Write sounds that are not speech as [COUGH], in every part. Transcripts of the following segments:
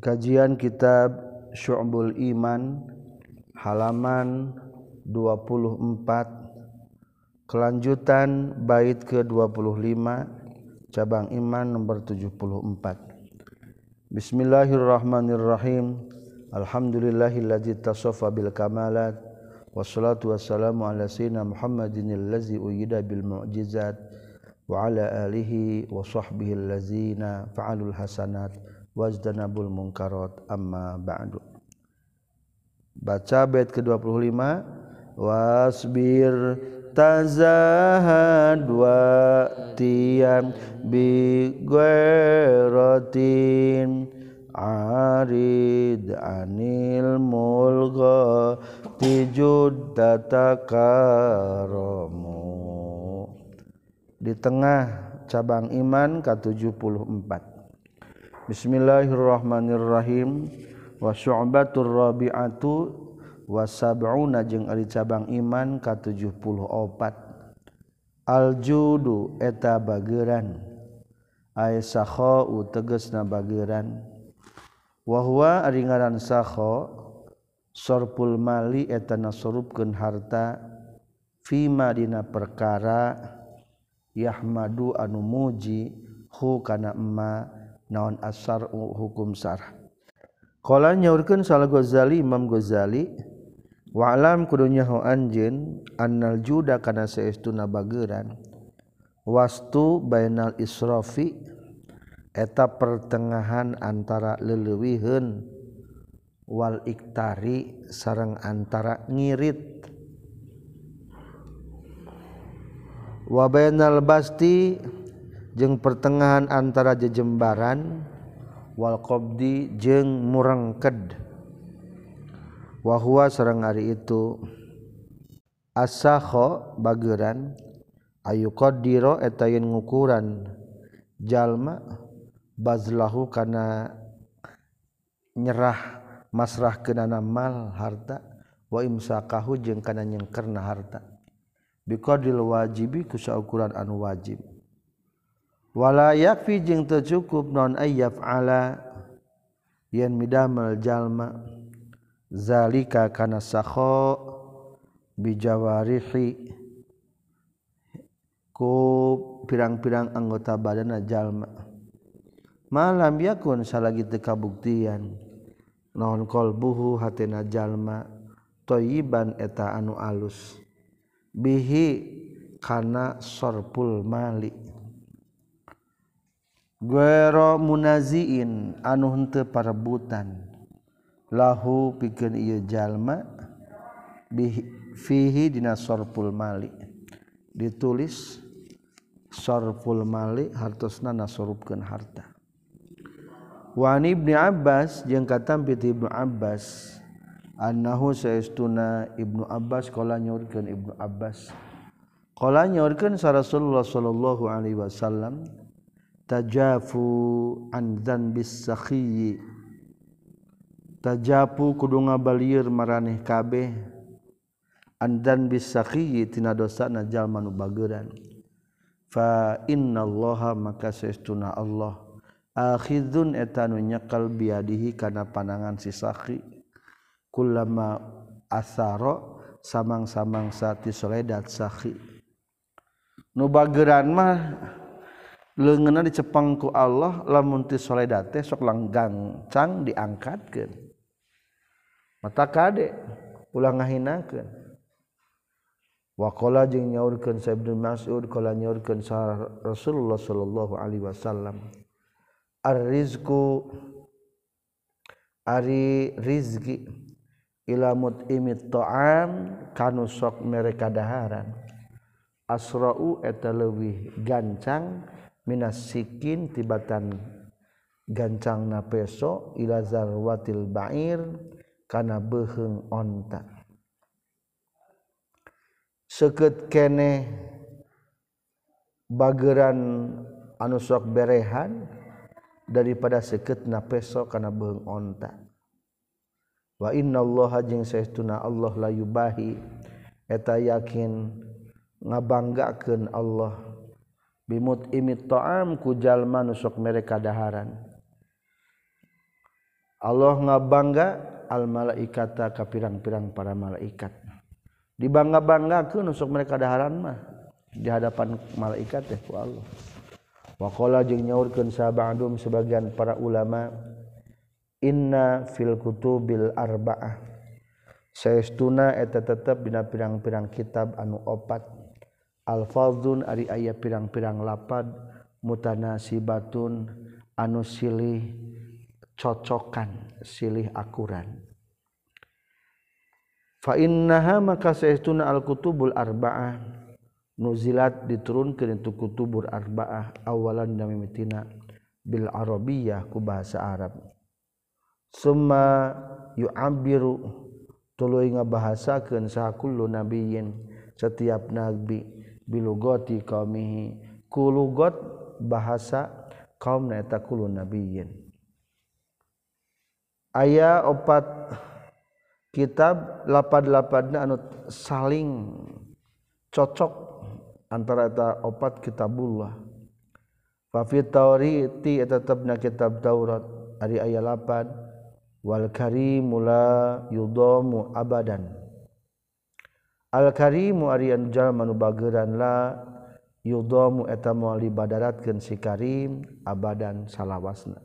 Kajian kitab Syu'bul Iman halaman 24 kelanjutan bait ke-25 cabang iman nomor 74 Bismillahirrahmanirrahim. Alhamdulillahillazi tasofa bil kamalat. Wassalatu wassalamu ala sayyidina Muhammadin allazi uyida bil mu'jizat. Wa ala alihi wa sahbihi allazina fa'alul hasanat wajdanabul munkarat amma ba'du. Baca bait ke-25 wasbir tazahad wa tiyam bi ghairatin. Arid anil mulgha tijud tatakaramu di tengah cabang iman ke-74 Bismillahirrahmanirrahim. Wa syu'batur rabi'atu wa sab'una jeung ari cabang iman ka 74 Aljudu eta bageran. Ay sakhau tegasna bageran. Wa huwa ari ngaran sakha sarful mali eta nasrupkeun harta fima dina perkara yahmadu anu muji hu kana emma naon asar hukum sarah. Qala nyaurkeun Sal Ghazali Imam Ghazali wa alam kudu nyaho anjeun annal juda kana saestuna bageran wastu bainal israfi eta pertengahan antara leulewiheun wal iktari sareng antara ngirit. Wa bainal basti jeung pertengahan antara jejembaran wal qobdi jeung murengked wahwa sareng ari itu asakho bageran ayu qadira eta yen ngukuran. Jalma bazlahu kana nyerah masrah kenana mal harta wa imsakahu jeung kana nyengkerna harta. Biqadril wajibi kusa ukuran anu wajib. wala yakfi jeung teu cukup non ayyaf ala yen midamel jalma. Zalika kana sakho bijawarihi ku pirang-pirang anggota badan jalma. Malam yakun salagi teu kabuktian. Naon qalbuhu hatena jalma. Thayyiban eta anu alus. Bihi kana sorpul mali. Guero munaziin anu hente parebutan lahu pikeun ieu jalma fihi dina sorful mali. Ditulis sorful mali hartosna nasorupkeun harta. Wa ibni Abbas jeung katam piti Ibnu Abbas annahu saestuna Ibnu Abbas qala nyaurkeun Ibnu Abbas. Qala nyaurkeun Rasulullah sallallahu alaihi wasallam tajafu an dzanbis sakhi tajafu kudu ngabalieur maraneh kabeh. An dzanbis sakhi tina dosana jalma nu bageuran fa innallaha maka saestuna Allah. Akhidun etanu nyekal biadihi kana panangan si sakhi. Kullama asaro samang-samang sati soledat sakhi. Nu bageran mah leungeunna dicepeng ku Allah lamun ti soleda teh sok langgangcang diangkatkeun. Mata kade ulah ngahinakeun. Wa qala jeung nyaurkeun sa Ibnu Mas'ud qala nyaurkeun sa Rasulullah sallallahu alaihi wasallam. Ar-rizqu ari rizki ila mut'imit ta'am kanu sok mereka daharan asra'u eta leuwih gancang minasikin tibatan gancang na peso ilazar watil bair kana beheng onta. Seket kene bageran anu sok berehan daripada seket na peso kana beheng onta. Wa innallaha jeung saestuna Allah la yubahi eta yakin ngabanggakeun Allah bimut imit to'am kujalma nusok mereka daharan Allah ngabangga al malaikata ka pirang-pirang para malaikat. Dibangga-bangga ke nusok mereka daharan mah? Di hadapan malaikat teh ku Allah. Waqala jeung nyaurkeun sabandum sebagian para ulama inna fil kutubil arba'ah. Saestuna eta tetep dina pirang-pirang kitab anu opat. alfaldun ari ayah pirang-pirang lapad mutana sibatun anu silih cocokan silih akuran. Fa innaha maka saestuna al-kutubul arba'ah nuzilat diturunkeun itu kutubur arba'ah awalan damitina bil arabiyah ku bahasa arab. Summa yu'abbiru tuluy ngabahasakeun saha kullu nabiyyin setiap nabi. Bilugati qaumihi. Kulugot bahasa kaum eta kullu nabiyyin aya opat kitab lapad-lapadna anu saling cocok antara eta opat kitabullah. Fa fi tauriti eta tetepna kitab Taurat ari aya lapad wal karimu la yudamu abadan Al-karimu Aryan Jalmanu bageranlah yudomu eta muali badaratkeun si Karim abadan salawasna.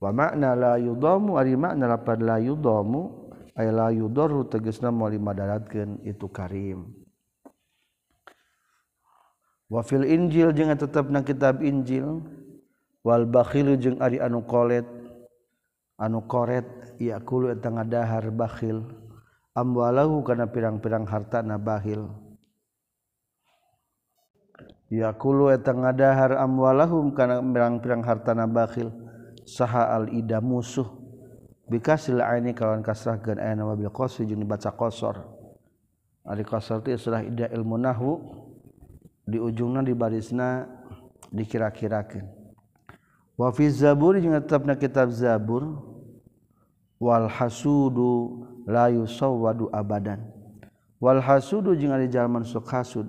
Wa makna la yudomu ari makna lapad la yudomu ay la yudoru tegesna muali badaratkeun itu Karim. Wa fil Injil jeung tetepna kitab Injil wal bakhilu jeung ari anu kolet anu koret yaqulu eta ngadahar bakhil amwalahu karena pirang-pirang harta nabahil. Yakuluhar amwalahum karena pirang-pirang harta nabakhil saha al-ida musuh. Bikasil ini kawan kasrahkeun aya wabil qasri jeung dibaca qasar. Ari qasar teh istilah ida ilmu nahwu di ujungna di barisna dikira-kirakeun. Wa fi zabur jeung tetepna kitab zabur. Wal hasudu layu sawwadu abadan. Wal hasudu jeung ari jalman sok hasud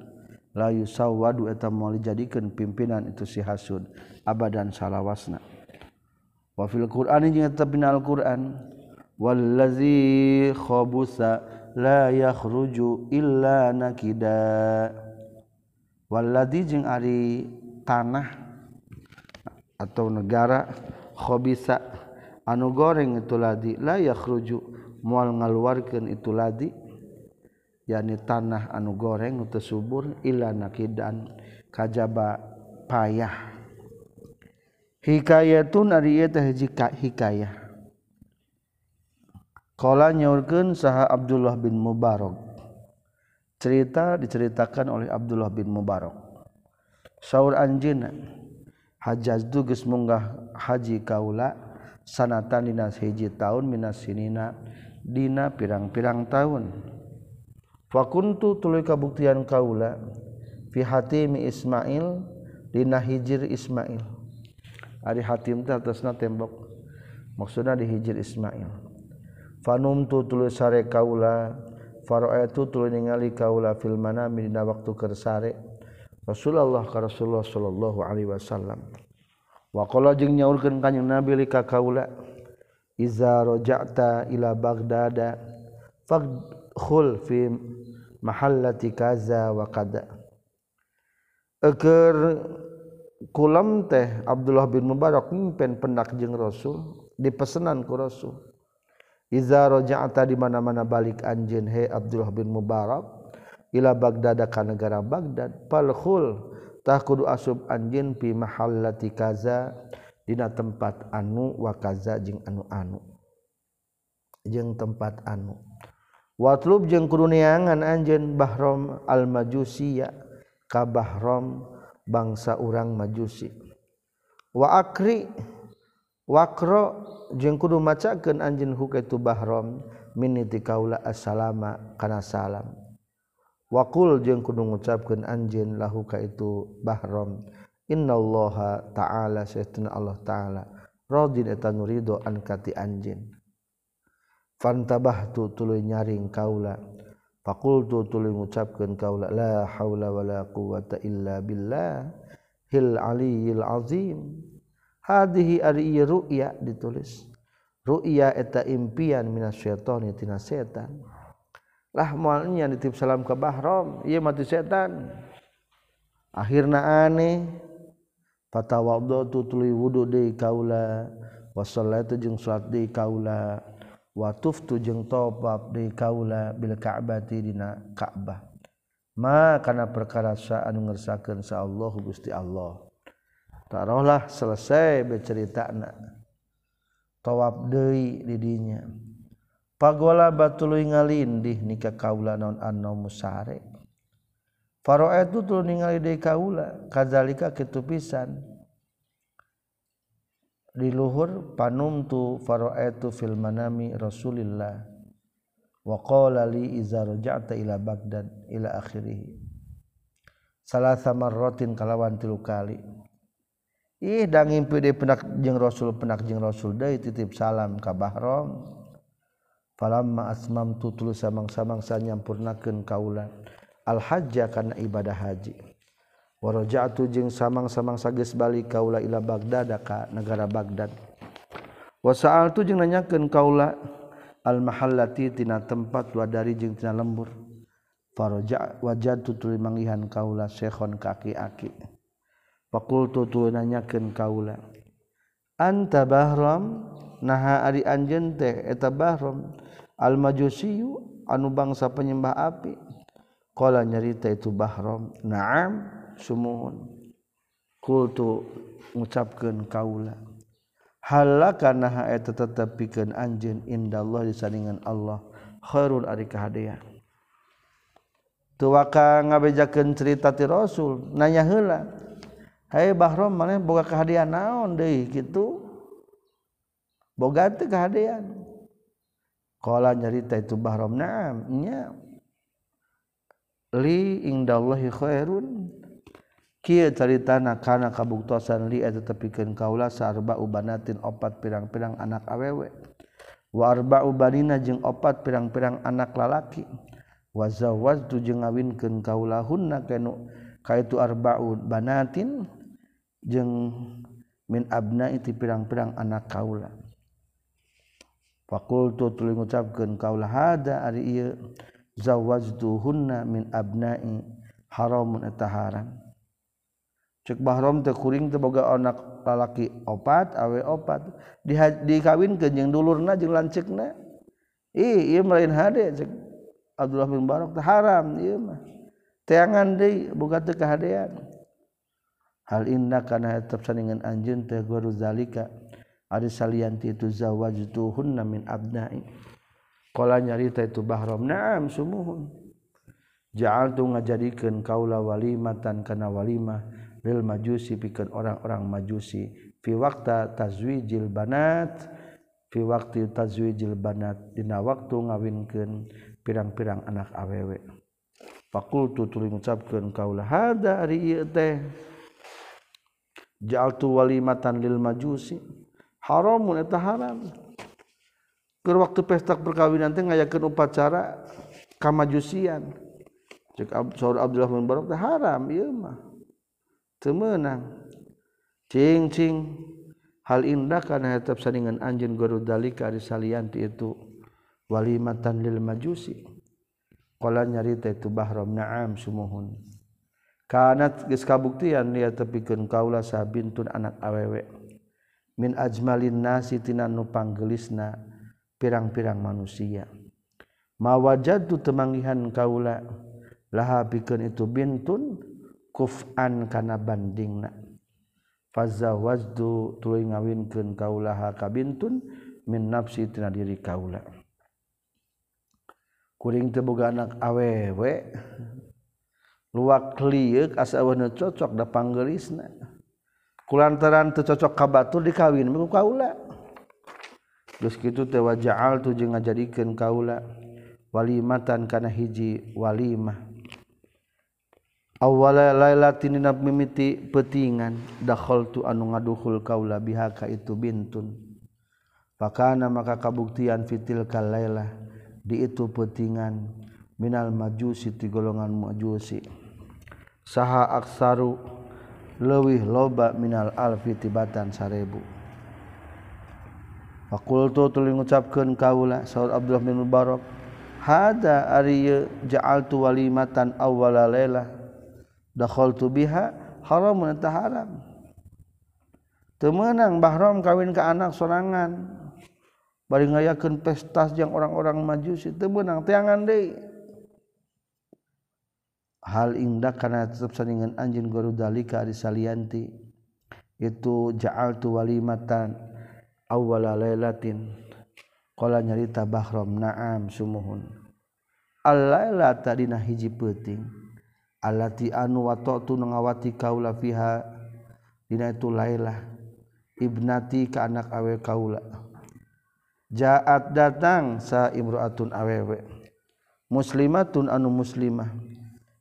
layu sawwadu eta moal dijadikeun pimpinan itu si hasud abadan salawasna. Wa fil qur'ani jeung eta bina al qur'an wallazi khabusa la yakhruju illa nakida. Wallazi jeung ari tanah atau negara khobisa anu goreng itu ladi la yakhruju mual ngaluarkan itu ladi yani tanah anu goreng untuk subur ila nakidan kajaba payah. Hikayatun ari eta hiji hikayah. Qala nyaurkeun saha Abdullah bin Mubarak. Cerita diceritakan oleh Abdullah bin Mubarak. Saur anjeunna hajaz tu geus munggah haji kaula sanatan dina hiji taun minas sinina. dina pirang-pirang tahun. Fakuntu tuluy kabuktian kaula fi hatimi Ismail dina hijir Ismail. Ari hatim teh atasna tembok maksudna di hijir Ismail. Fanumtu tuluy sare kaula faraaitu tuluy ningali kaula fil manami dina waktu kersare Rasulullah ka Rasulullah sallallahu alaihi wasallam. Wa qala jeung nyaurkeun kanjing Nabi li ka kaula iza roja'ta ila baghdada fakhul fi mahallati kaza wa kada eker kulam teh Abdullah bin Mubarak mimpin pendak jeung Rasul dipesenan ku Rasul. Iza roja'ta di mana-mana balik anjeun he Abdullah bin Mubarak ila baghdada ka negara Baghdad falkhul tah kudu asub anjeun fi mahallati kaza. dina tempat anu wakaza jeung anu-anu jeung tempat anu. Watlub jeung kuruniangan anjeun bahrom al majusiya ka bahrom bangsa urang majusi. Wa akri wakro jeung kudu macakeun anjeun hukaitu bahrom miniti kaula assalama kana salam. Wakul jeung kudu ngucapkeun anjeun lahu ka itu bahrom. Innallaha ta'ala saytuna Allah ta'ala radin eta nurido an kati anjin. Fantabahtu tuluy nyaring kaula. Fakultu tuluy ngucapkeun kaula la haula wala quwata illa billah hil aliyil azim. Hadhihi ari ru'ya ditulis. Ru'ya eta impian minas syaitani tina setan. Lah moalnya nitip salam ke bahrom ieu mati setan. Akhirna aneh Fatawaddo tu tuluy wudu deui kaula wa sallaitu jeung salat deui kaula wa tuftu jeung tawaf deui kaula bil ka'bati dina Ka'bah. Ma kana perkara sa anu ngersakeun sa Allah Gusti Allah. Tarohlah selesai beceritana. Tawaf deui di dinya. Pagola batuluy ngalindih nikah kaula non anno musare. Faro itu tuh ningali di kaula kadzalika kitu pisan. Di luhur panum tu faro itu fil manami Rasulillah. Wa qala li iza raja'ta ila Baghdad ila akhirih. Salah marratin kalawan tilu kali. Dah ngimpi di penak jeng rasul penak jeng rasul day titip salam ka Bahrom palama asmam tutul samang-samangsa nyampurnaken kaulan al-hajja kana ibadah haji. Waraja'tu jeung samang-samang sages balik kaula ila Baghdad ka negara Baghdad. Wa sa'altu jeung nanyakeun kaula al-mahallati tina tempat wa dari jeung tina lembur. Faraja wajadtu tuluy mangihan kaula syekhon kaki-aki fakultu tu nanyakeun kaula anta bahram? Naha ari anjeun teh eta bahram al majusiyu anu bangsa penyembah api. Kala nyarita itu Bahram, "Na'am, sumuhun." Kultu ngucapkeun kaula. Halaka naha eta tetep pikeun anjeun indallah disandingan Allah khairun ari kahadean. tu waka ngabejakeun cerita ti Rasul, nanya heula. Hai Bahrom Bahram maneh boga kahadean naon deui kitu? Boga teu kahadean. Kala nyarita itu Bahram, "Na'am, nya." li indallahi khairun. Kieu caritana kana kabuktosan li eta tepikeun kaula sarba ubanatin opat pirang-pirang anak awewe. Wa arba ubanina jeung opat pirang-pirang anak lalaki. Wa zawwajtu jeung ngawinkeun kaulahunna kanu kaitu arba'u banatin jeung min abna itu pirang-pirang anak kaula. Fakultu tuluy ngucapkeun kaula hada ari ieu. zawajtuhunna min abna'i haramun ataharan cek bahrom teh kuring teh boga anak lalaki opat awe opat. Di dikawinkeun jeung dulurna jeung lanceukna ih ieu lain hade cek Abdullah bin Barok teh haram ieu mah. Teangan deui boga teu kahadean. Hal inna kana tetep saningan anjeun teh guru zalika. Ari salianti itu zawajtuhunna min abna'i. Kala nyarita itu Bahram. Naam sumuhun. Ja'al tu ngajadikeun kaula walimatan kana walimah lil majusi pikeun orang-orang majusi. Fi waqta tazwijil banat fi waqti tazwijil banat dina waktu ngawinkeun pirang-pirang anak awewe. Fakultu tuluy ngucapkeun kaula hada ari ieu teh? Ja'altu walimatan lil majusi. Haramun eta haram. Keur waktu pesta perkawinan teh ngayakeun upacara kamajusian. Cek saur Abdullah bin Barak teh haram ieu mah. Teu meunang. Cing cing. Hal indah kana hetep sandingan anjeun guru dalika ari salianti itu. Walimatan lil majusi. Qala nyarita itu bahram na'am sumuhun. Kanat geus kabuktian dia tepikeun kaula sah bintun anak awewe min ajmalin nasi tina nu panggelisna pirang-pirang manusia. Mawajadu temangihan kaula laha pikeun itu bintun kuf'an kana bandingna. Fazawajdu tuluy ngawinkeun kaula ka bintun min nafsi tina diri kaula. Kuring teu boga anak awewe luak liuk asa aweuna cocok da panggerisna kulantaran teu cocok ka batur dikawin ku kaula. gitu tewa jaal tu je ngajadikan kaula walimatan kana hiji walimah. Awala lailatin dina mimiti petingan dakhaltu anu ngaduhul kaula bihaka itu bintun. Fakana maka kabuktian fitil kalailah di itu petingan minal majusi ti golongan majusi. Saha aksaru leuwih loba minal alfi tibatan sarebu. fakultu tuli ngucapkeun kaula saur Abdullah bin Mubarak hada ari ja'altu walimatan awwala laila dakhaltu biha haramun ta haram. Teu meunang bahram kawin ka anak sorangan bari ngayakeun pesta jeung orang-orang majusi teu meunang teangan deui. Hal indah karena tetap saningan anjin guru dalika disalianti itu ja'altu walimatan awwala lailatin qala nyarita Bahram na'am sumuhun. Al-lailata dina hiji peuting. Allati anu watatu ngawati kaula fiha. Dina itu lailah ibnati ka anak awe kaula. Jaat datang sa imraatun awewe. Muslimatun anu muslimah.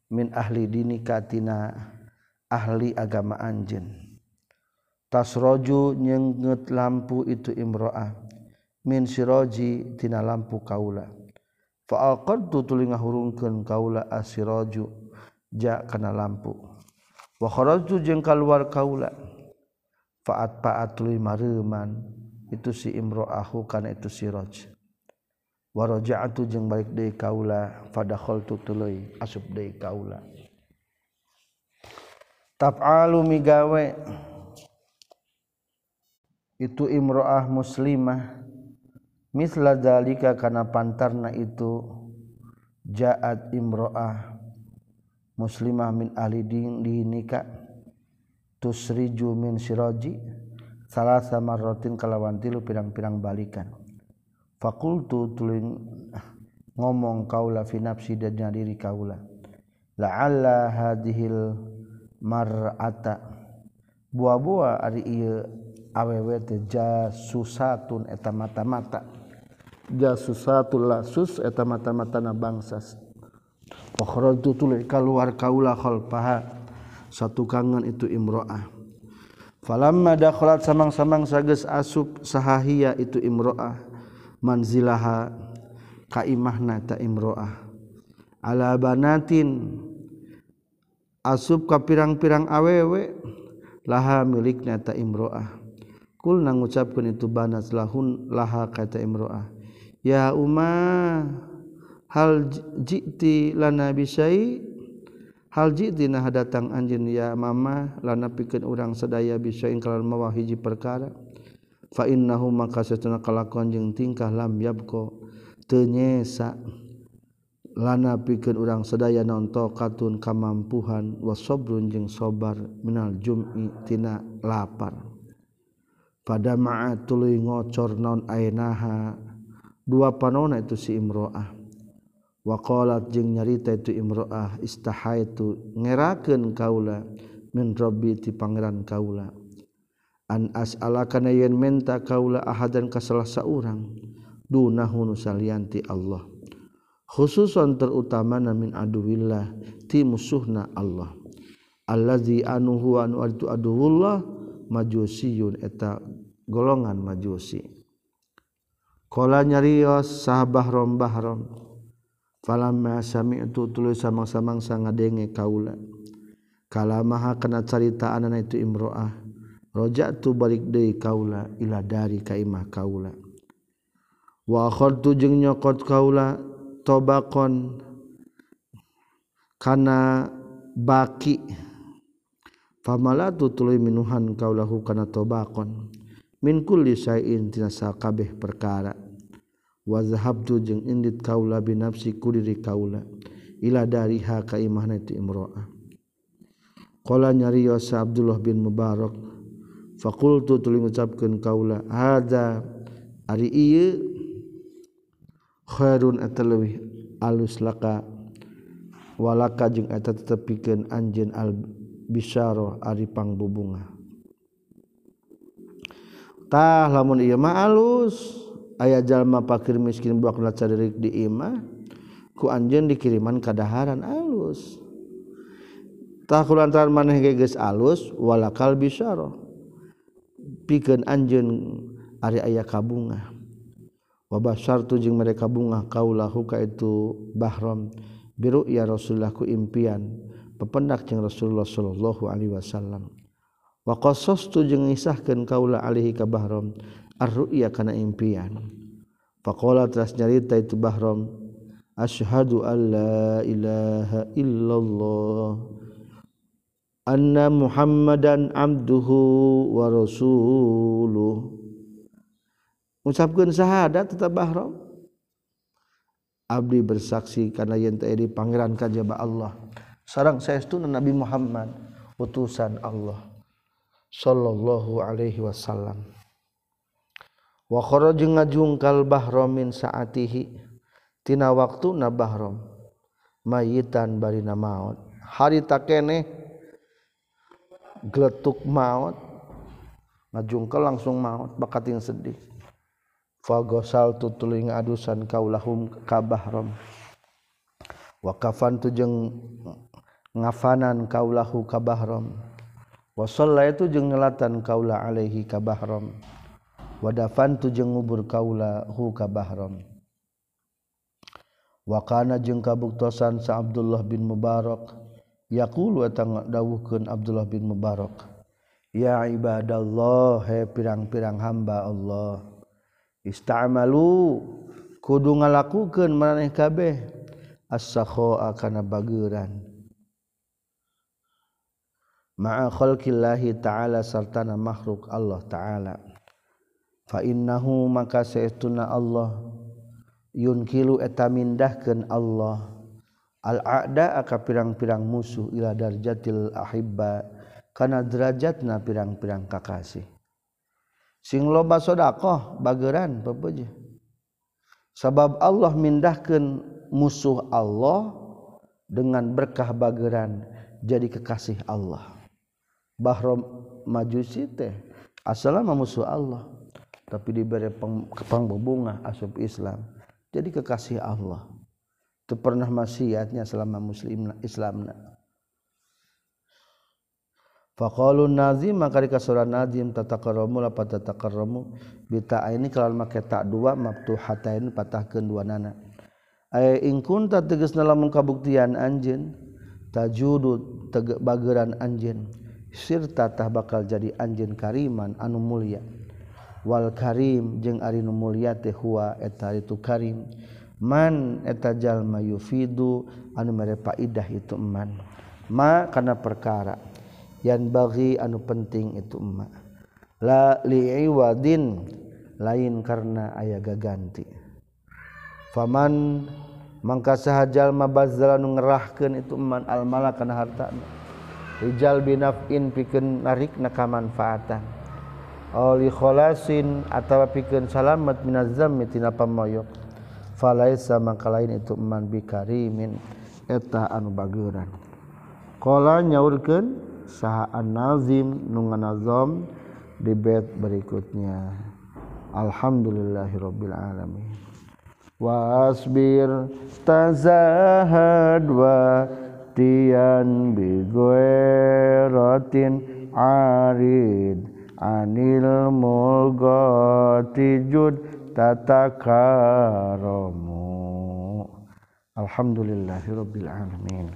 Min ahli dini katina ahli agama anjeun. Tasroju nyenget lampu itu imro'ah. Min siroji tina lampu kaula. Fa'aqadtu tuluy ngahurungkeun kaula asiraju ja kana lampu. Wa kharajtu jeung kaluar kaula. Fa'at pa'at tuluy mareuman itu si imro'ahu kana itu siraj wa raja'tu jeung balik deui kaula fadakhaltu tuluy asup deui kaula. Taf'alu migawe itu imro'ah muslimah. Misla dalika kana pantarna itu ja'at imro'ah muslimah min ahli din dinika tusriju min siraji salasa marratin kalawan tilu pirang-pirang balikan. Fakultu tuling ngomong kaula fi nafsi dan diri kaula. La'alla hadhil mar'ata. Buah-buah ari ieu awewt ja susatun eta mata-mata. Ja susatu lasus eta mata-mata na bangsas. Pokhrol tu tulis keluar kaulah khalfaha satu kangen itu imro'ah. Falamma dakhalat samang-samang sages asub sahahia itu imro'ah. Manzilaha ka imahna ta imro'ah. Ala banatin asub ka pirang-pirang awewe laha milikna ta imro'ah. Na ngucapkan itu banas lahun laha kata imro'ah. Ya umma hal jiti lana bisai hal jiti nah datang anjeun ya mama lana pikeun urang sadaya bisain kalawan mawa hiji perkara. Fa innahu maka satuna kalakuan jeung tingkah lam yabko teu nyesa lana pikeun urang sadaya nonto katun kamampuhan wa sabrun jeung sabar minal jum'i tina lapar pada ma tulu ngocor non ainaha dua panona itu si imroah. Wakolat jeng nyarita itu imroah istaha itu ngeraken kaula min robbi ti pangeran kaula. An as'alaka kana yen menta kaula ahadan ka salah saurang dunahu salianti Allah. Khususan terutama min aduwillah ti musuhna Allah. Allazi anu huwa anu aduwullah majusiyun eta golongan majusi. Kala nyarios sahabah rom bahrom falamma sami'tu tulis samang-samang sangadenge kaula. Kalamaha kana caritaan itu imro'ah. Roja'tu balik deui kaula ila dari ka imah kaula. Wa akhadtu jeung nyokot kaula tobakon. Kana baki famalatu tuluy minuhan kaulahu kana tobakon. Minkul lisain tinasa kabeh perkara. Wazahabtu jeung indit kaula binafsi kudiri kaula ila dariha ka imahna itu imro'ah. Qala nyarios Abdullah bin Mubarak faqultu tuluy ngucapkeun kaula hadza ari ieu khairun atalwi alus laka. Walaka jeung eta tetepikeun anjeun al bisyaro ari pangbubunga. Tah lamun ieu mah alus. Aya jalma pakir miskin buak na caririk di imah ku anjeun dikiriman kadaharan alus. Tah kulantaran maneh geus alus walakal bisyaro pikeun anjeun ari aya kabunga wa basyartu jeung mereka bunga kaulahu ka itu bahram. Biru ya rasulullah ku impian. Pependak yang Rasulullah Shallallahu Alaihi Wasallam. Siapa wakostu jengisahkan kaula alihi kaahram ar-ru'ya kana impian. Faqala teras nyarita itu Bahram asyhadu alla ilaha illallah anna muhammadan abduhu wa rasuluh. Ucapkeun syahadat tetap Bahram abdi bersaksi karena yen teh pangeran kajaba Allah sarang saestuna Nabi Muhammad. Utusan Allah. Sallallahu alaihi wasallam. Wa kharaja ngajungkal bahra min saatihi. Tina waktu na bahram. Mayitan barina maut. Harita kene geletuk maut. Ngajungkal langsung maut bakating sedih. Fagosal tutuling adusan kaulahum ka bahram. Wa kafan tujeng ngafanan kaulahu kabahram wa itu jeung ngelatan kaula alaihi kabahram wadafan tu jeung ngubur kaula hu kabahram wa kana jeung kabuktosan sa Abdullah bin Mubarak. Yaqulu eta dawuhkeun Abdullah bin Mubarak ya ibadallah he pirang-pirang hamba Allah istamalu kudu ngalakukeun maneh kabeh as-sakha kana bageuran ma'a khalqillahi ta'ala sartana makhluk Allah ta'ala. Maka seuna Allah yunkilu eta mindahkan Allah. Al-ada aka pirang-pirang musuh ila darjatil ahibba kana derajat na pirang-pirang kakasih sing loba sodakoh bageran pepeje sabab Allah mindahkan musuh Allah dengan berkah bageran jadi kekasih Allah bahrom majusi teh asal musuh Allah. Tapi diberi kepang berbunga asub Islam. Jadi kekasih Allah. Itu pernah maksiatnya selama muslim Islamna faqalu nazim maka di surah nazim tatakaramu la tatakaramu bita ini kalau make tak dua maftuhatain patahkeun dua nana. Ay in kunta tegasna lamun kabuktian anjeun tajudu bageran anjeun sirtatah bakal jadi anjeun kariman anu mulia. Wal Karim jeung Arinu mulia tehua eta itu Karim. Man etajallma yufidu anu merepadah itu eman. Ma karena perkara yang bagi anu penting itu emma la liwadin lain karena aya gaganti. Faman mangka sahjallma bazal anu ngerahkan itu eman almala karena hartana. Rijal binafin pikeun narik na kamanfaatan oli kholasin atawa pikeun salamet minaz tina pamoyok. Falaisa mangkalain itu man bikarimin eta anu bageuran. Qala nyaurkeun saha an-nazim nu di bait berikutnya. Alhamdulillahirabbil alamin. Wasbir tazahadwa wa Bigue rotin arid anil mulga tijud tatakaramu. Alhamdulillahirabbil alamin.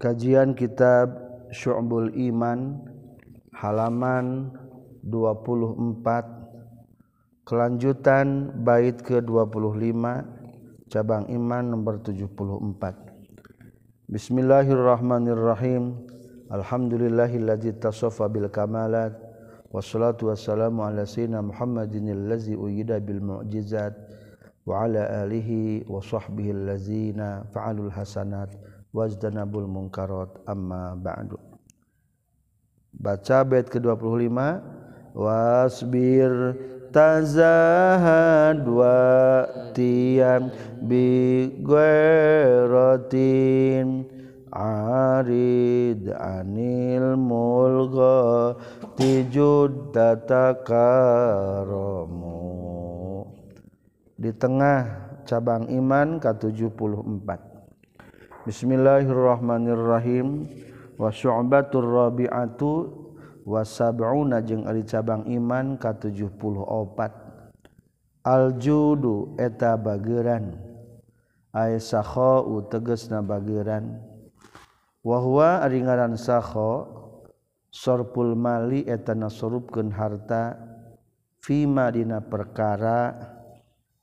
Kajian kitab Syu'bul Iman halaman 24 kelanjutan bait ke-25 cabang iman nomor 74 Bismillahirrahmanirrahim Alhamdulillahillazi tasofa bil kamalat wassalatu wassalamu ala sayyidina Muhammadin allazi uyida bil mu'jizat wa ala alihi wa sahbihi allazina fa'alul hasanat wajdanabul munkarat amma ba'du baca bait ke-25 wasbir tazahad wa tiyam bi ghairatin arid anil mulga tijud tatakaromu di tengah cabang iman ke-74 Bismillahirrahmanirrahim. Wa syu'batur rabi'atu wa sab'una jeung ari cabang iman ka-74 Aljudu eta bageran. Aisyakho teges na bageran. wahwa ringaran saho sorpul mali eta nasorupkeun harta fima dina perkara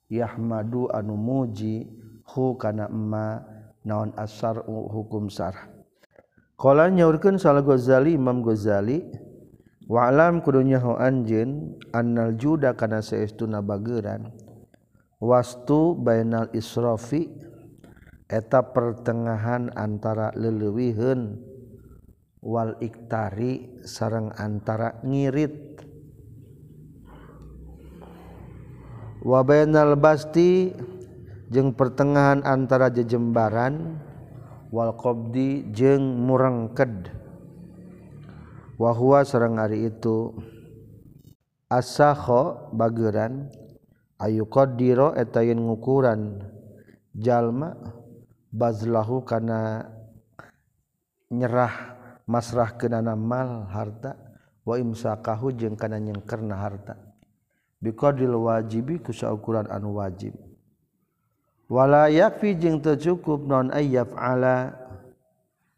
yahmadu anu muji hu kana emma naon asar hukum sarah. Kala nyaurkeun Sal Ghazali Imam Ghazali wa alam kudunya ho anjeun annal juda kana saestuna bageuran wastu bainal israfi eta pertengahan antara lelewihen wal iktari sarang antara ngirit. Wabenal basti jeng pertengahan antara jejembaran. Wal qabdi jeng murengked. Wahua huwa hari itu. Asakho bageran. Ayu qaddira eta ngukuran. Jalma bazlahu kana nyerah masrah kenana mal harta wa imsakahu jeung kana nyengkerna harta. Biqadil wajibi ku saukuran anu wajib. Wala yakfi jeung teu cukup non ayyaf ala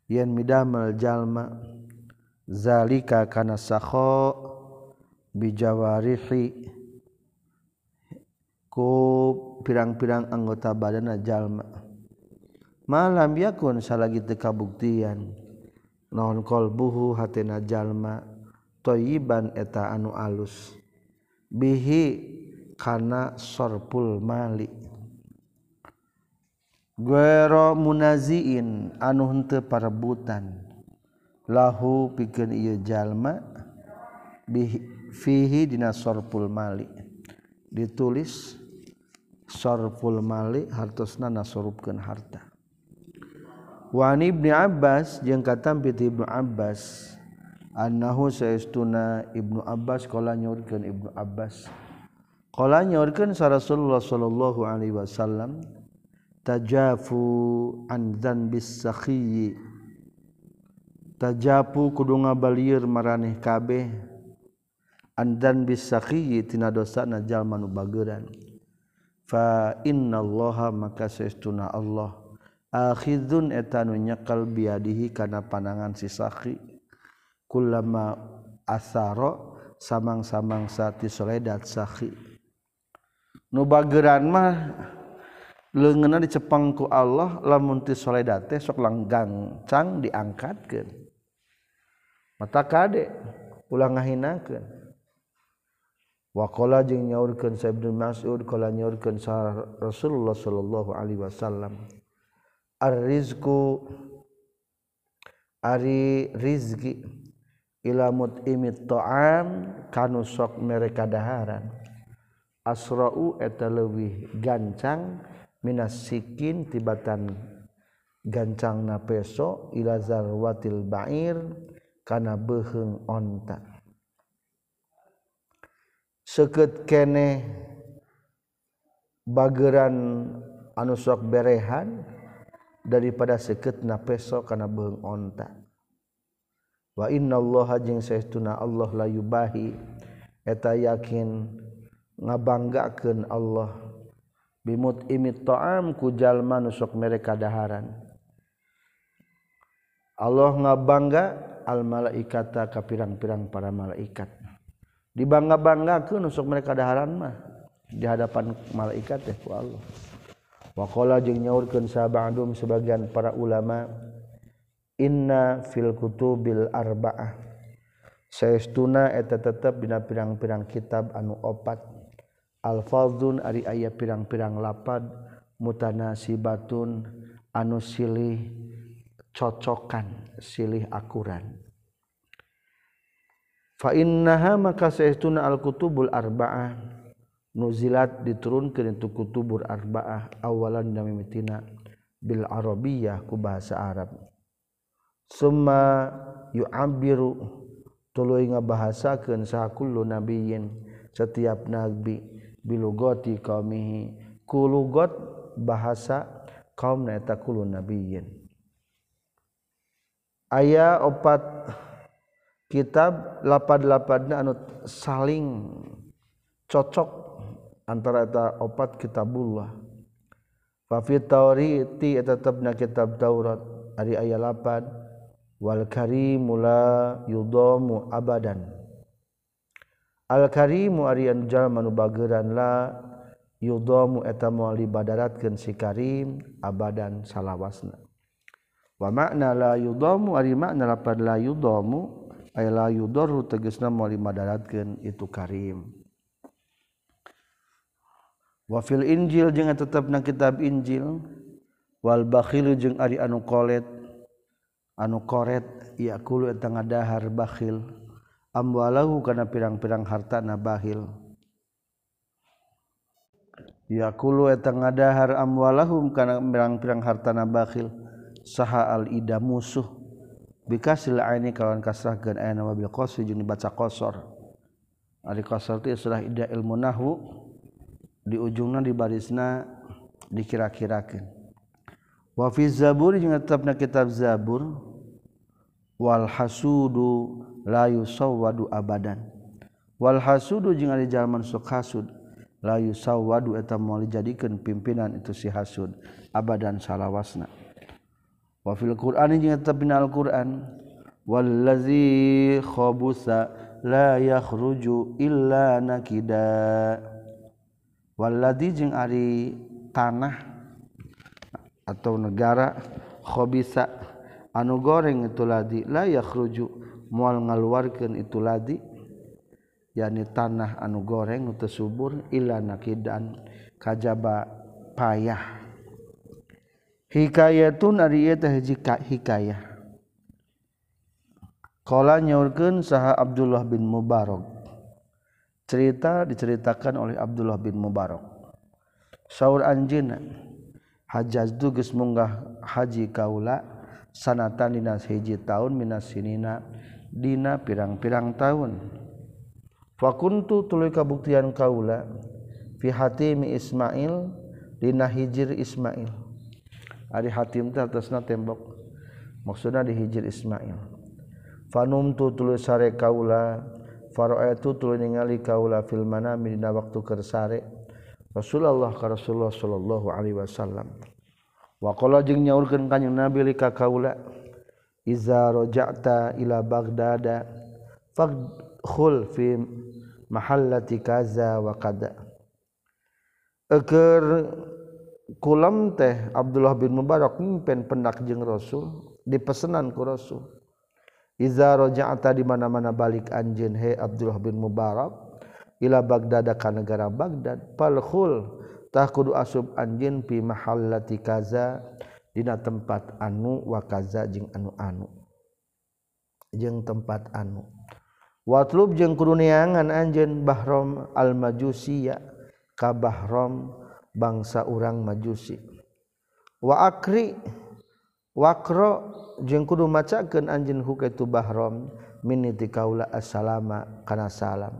yen midamel jalma zalika kana sakho bijawarihi ku pirang-pirang anggota badanna jalma. malam yakun salagi gitu kabuktian. Naon kolbuhu hatena jalma toyiban eta anu alus. Bihi kana sorpul mali. Guero munaziin anu henteu parebutan. Lahu pikeun ieu jalma bihi fihi dina sorpul mali. Ditulis sorpul mali hartosna nasorupkeun harta. Wa ibni Abbas jeung katam piti Ibnu Abbas annahu saestuna Ibnu Abbas qala nyaurkeun Ibnu Abbas. Qala nyaurkeun sa Rasulullah sallallahu alaihi wasallam tajafu an dzanbis sakhi tajafu kudu ngabalieur maraneh kabeh. An dzanbis sakhi tina dosana jalma nu bageuran. Fa innallaha maka saestuna Allah akhidun etanu nyekal biadihi kana panangan si saki kullama asaro samang-samang sati soledat saki nu bageran mah leungeunna dicepeng ku Allah lamun ti soledat teh sok langgang cang diangkatkeun. Mata kade ulah ngahinakeun. Wa qala jeung nyaurkeun sa ibnu Mas'ud qala nyaurkeun Rasulullah sallallahu alaihi wasallam. arrizku ari rizki ilamut imit to'am kanu sok mereka daharan. Asra'u eta leuwih gancang minas sikin tibatan gancang na peso ila zarwatil ba'ir kana beheung onta. Seket kene bageran anu sok berehan daripada seketna peso kana beung onta. Wa innallaha jeung saestuna Allah la yubahi. Eta yakin ngabanggakeun Allah. Bimut imit ta'am ku jalma nu sok mereka daharan. Allah ngabangga al malaikata ka pirang-pirang para malaikat. Dibangga-banggakeun nu sok mereka daharan mah di hadapan malaikat teh ku Allah. wakola jeung nyaurkeun sabandum sebagian para ulama inna fil kutubil arba'ah. Saestuna eta tetep dina pirang-pirang kitab anu opat. Alfadzun ari aya pirang-pirang lapad mutanasibatun anu silih cocokan silih akuran. Fa innaha maka saestuna al kutubul arba'ah. nuzilat diturunkeun itu kutubur arbaah awalan dami mitina bil arabiyah ku bahasa Arab. Summa yu'abbiru tuluy ngabahasakeun sakullu nabiyyin setiap nabi bilugati qaumihi. Kulugot bahasa kaum eta kullu nabiyyin. Aya opat kitab lapad-lapadna anu saling cocok antara eta opat kitabullah fa fi tawriti eta tetepna kitab Taurat ari aya 8 wal Karim la yudamu abadan. Al karimu ari anu jalma nu bageuran la yudamu eta moal dibadaratkeun si karim abadan salawasna. Wa makna la yudamu ari makna lapad la yudamu ay la yudaru tegasna moal dibadaratkeun itu karim. wafil Injil jangan tetap na kitab Injil. Wal bakhilu jeung ari anu kolet. Anu koret yaqulu eta ngadahar bakhil. Amwalahu kana pirang-pirang hartana bakhil. Yaqulu eta ngadahar amwalahum kana pirang-pirang hartana bakhil. Saha al ida musuh. Bikasil aini kawan kasrahkeun ayana wabil qasri jeung dibaca qasar. Ari qasar teh istilah ida ilmu nahwu di ujungnya di barisna dikira-kirakan. Wafi zabur juga tetapnya kitab zabur. Wal hasudu layu sawwadu abadan. Wal hasudu jeung ari jalman sok hasud layu sawwadu eta moal dijadikeun pimpinan itu si hasud abadan salawasna. Wa fil qur'ani jeung tetep dina al-qur'an wallazi khabusa la yakhruju illa nakida waladi jeung ari tanah atau negara khobisa anu goreng itu ladi layak rujuk mual ngaluarkan itu ladi. Yani tanah anu goreng untuk subur ila nakidan kajaba payah. Hikayatun ari eta hiji hikayah. Qala nyaurkeun saha Abdullah bin Mubarak. cerita diceritakan oleh Abdullah bin Mubarak. Saur anjina hajaz duges munggah haji kaula sanatan dina hiji tahun minas sinina dina pirang-pirang tahun fakuntu tuluy kabuktian kaula fi hatimi Ismail dina hijir Ismail. Ari hatim teh atasna tembok maksudna di hijir Ismail. Fanumtu tuluy sare kaula faro itu tuluy ningali kaula fil manami dina waktu keur sare. Rasulullah ka Rasulullah sallallahu alaihi wasallam. Wa qala jeung nyaurkeun kanjing Nabi li ka kaula iza raja'ta ila baghdada fadkhul fi mahallati kaza wa kada Eker kulam teh Abdullah bin Mubarak mimpin pendak jeung Rasul dipesenan ku Rasul. Izarojata di mana-mana balik anjin he Abdullah bin Mubarak ila Baghdad ka negara Baghdad falkhul tak kudu asub anjin pi mahallati kaza dina tempat anu wa kaza jeung anu-anu. Jeung tempat anu. Watlub jeung kudu neangan anjeun bahrom al majusiya ka bahrom bangsa urang majusi. Wa akri wakro jeung kudu macakeun anjeun hukaitu bahram miniti kaula assalama kana salam.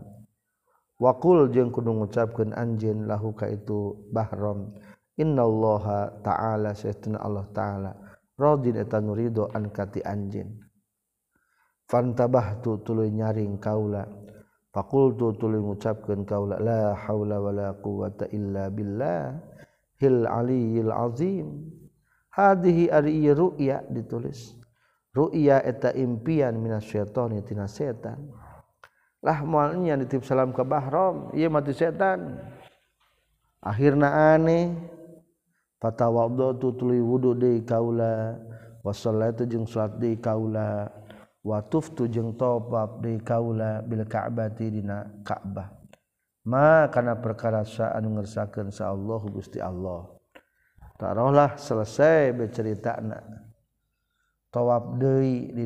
Wakul jeung kudu ngucapkeun anjeun lahu ka itu bahram innallaha ta'ala sayyidina Allah ta'ala radin eta nurido an kati anjeun. Fantabahtu tuluy nyaring kaula. Faqultu tuluy ngucapkeun kaula la haula wala quwata illa billah hil aliyil azim. hadhi ari ieu ru'ya ditulis. Ru'ya eta impian minasyaitani tina setan. Lah moalnya nitip salam ke bahram ieu mati setan. Akhirna aneh fatawaddu tuluy wudu deui kaula wasallatu jeung salat deui kaula wa tuftu jeung tawaf deui kaula bil ka'bati dina ka'bah. Ma kana perkara sa anu ngersakeun sa Allah Gusti Allah. Tarohlah selesai berceritana tawaf deui di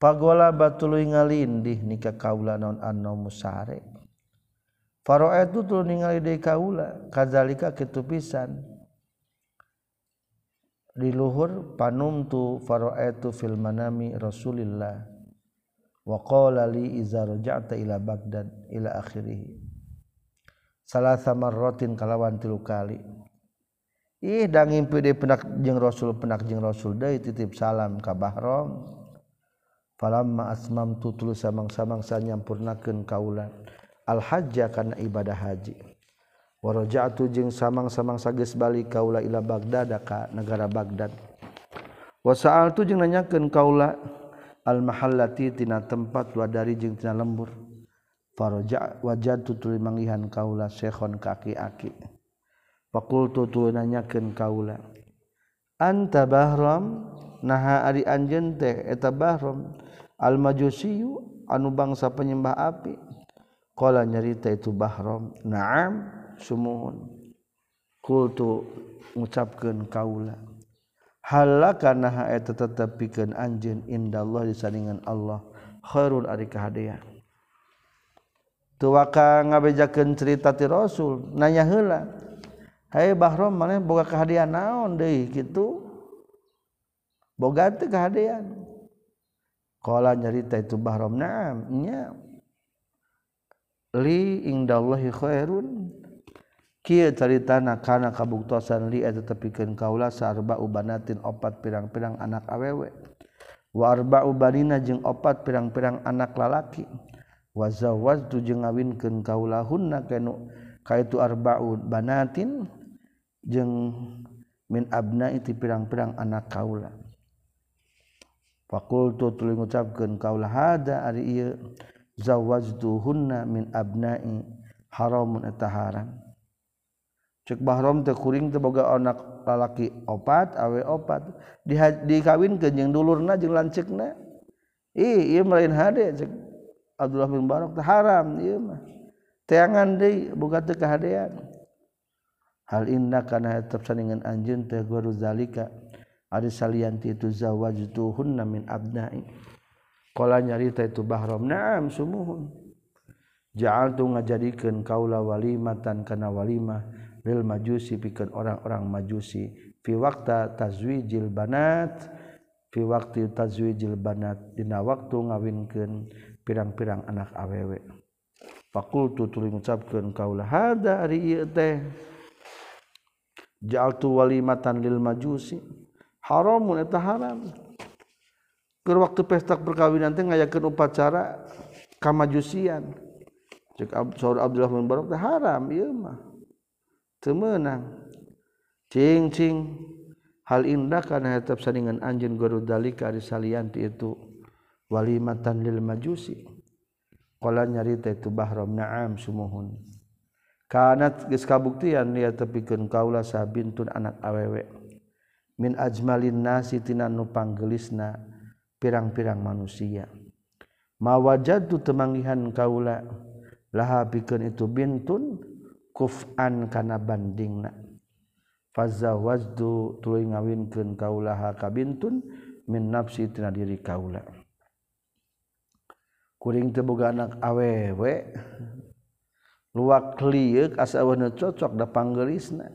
pagola batul ngalindih nikah kaula non anno musare. Faro itu tuh ningali deui kaula kadzalika kitu pisan di luhur panumtu faro itu fil manami Rasulillah. Wa qala li iza raja'ta ila Baghdad ila akhirih. Salasa marratin kalawan tilu kali ih danging pede penak jeng rasul penak jeng rasul. Deui titip salam ka bahram. Falamma asmam tutul samang-samangsa nyampurnakeun kaula al hajja kana ibadah haji. Wa raja'tu jeung samang-samangsa geus balik kaula ila bagdad ka negara bagdad wa sa'altu jeung nanyakeun kaula al mahallati tina tempat wa dari jeung tina lembur. Faraja wajadtu tuluy manggihan kaula syekhon ka aki-aki. pakul tu nanyakeun kaula. Anta bahram naha ari anjeun teh eta bahram al majusiyu anu bangsa penyembah api. Qala nyarita itu bahram na'am sumuhun. Kultu ngucapkeun kaula. Halaka naha eta tetepikeun anjeun indallah disandingan Allah Khairul ari kahadean tuwaka ngabejakeun cerita ti Rasul nanya heula Hai Bahrom mana boga kehadian naon deui gitu. Boga teh kehadian. Qala nyarita itu Bahrom na'am nya. Li indallahi khairun. Kieu caritana kana kabuktosan li eta tepikeun kaula sarba ubanatin opat pirang-pirang anak awewe. Wa arba ubanina jeung opat pirang-pirang anak lalaki. Wa zawwajtu jeung ngawinkeun kaula hunna kanu kaitu arbaun banatin jeung min abna itu pirang-pirang anak kaula. Fakultu tuluy ngucapkeun kaula hada ari ieu zawajtuhunna min abna'i haramun eta haram. Cek bahrom teh kuring teh boga anak lalaki opat awe opat. Di dikawinkeun jeung dulurna jeung lanceukna ih ieu melain hade cek Abdullah bin Barok teh haram ieu mah. Teangan deui boga teu kahadean. hal inda kana tetap saningan anjeun teh guru zalika ari salianti itu zawajtuhunna min abnai. Qala nyarita itu bahram naam sumuhun. Ja'altu ngajadikeun kaula walimatan kana walimah lil majusi pikeun orang-orang majusi. Fi waqta tazwijil banat fi waqti tazwijil banat dina waktu ngawinkeun pirang-pirang anak awewe. Fakultu tuluy ngucapkeun kaula hada ari ieu teh. jaltu walimatan lil majusi. Haramun eta haram. Keur waktu pesta perkawinan teh ngayakeun upacara ka majusian cek saur Abdullah bin Barok teh haram ieu mah. Teu meunang. Cing cing. Hal indah kana eta saningan anjeun guru dalika ari salian ti itu. Walimatan lil majusi. Qala nyarita itu bahram na'am sumuhun. kanat geus kabuktian dia tepikeun kaula sabintun anak awewe. Min ajmalin nasi tina nu panggelisna pirang-pirang manusia. Mawajadu temangihan kaula laha pikeun itu bintun kuf'an kana bandingna. Fazawajdu tuluy ngawinkeun kaula ha kabintun min nafsi tina diri kaula. Kuring teu boga anak awewe luak liuk asa nu cocok da panggerisna.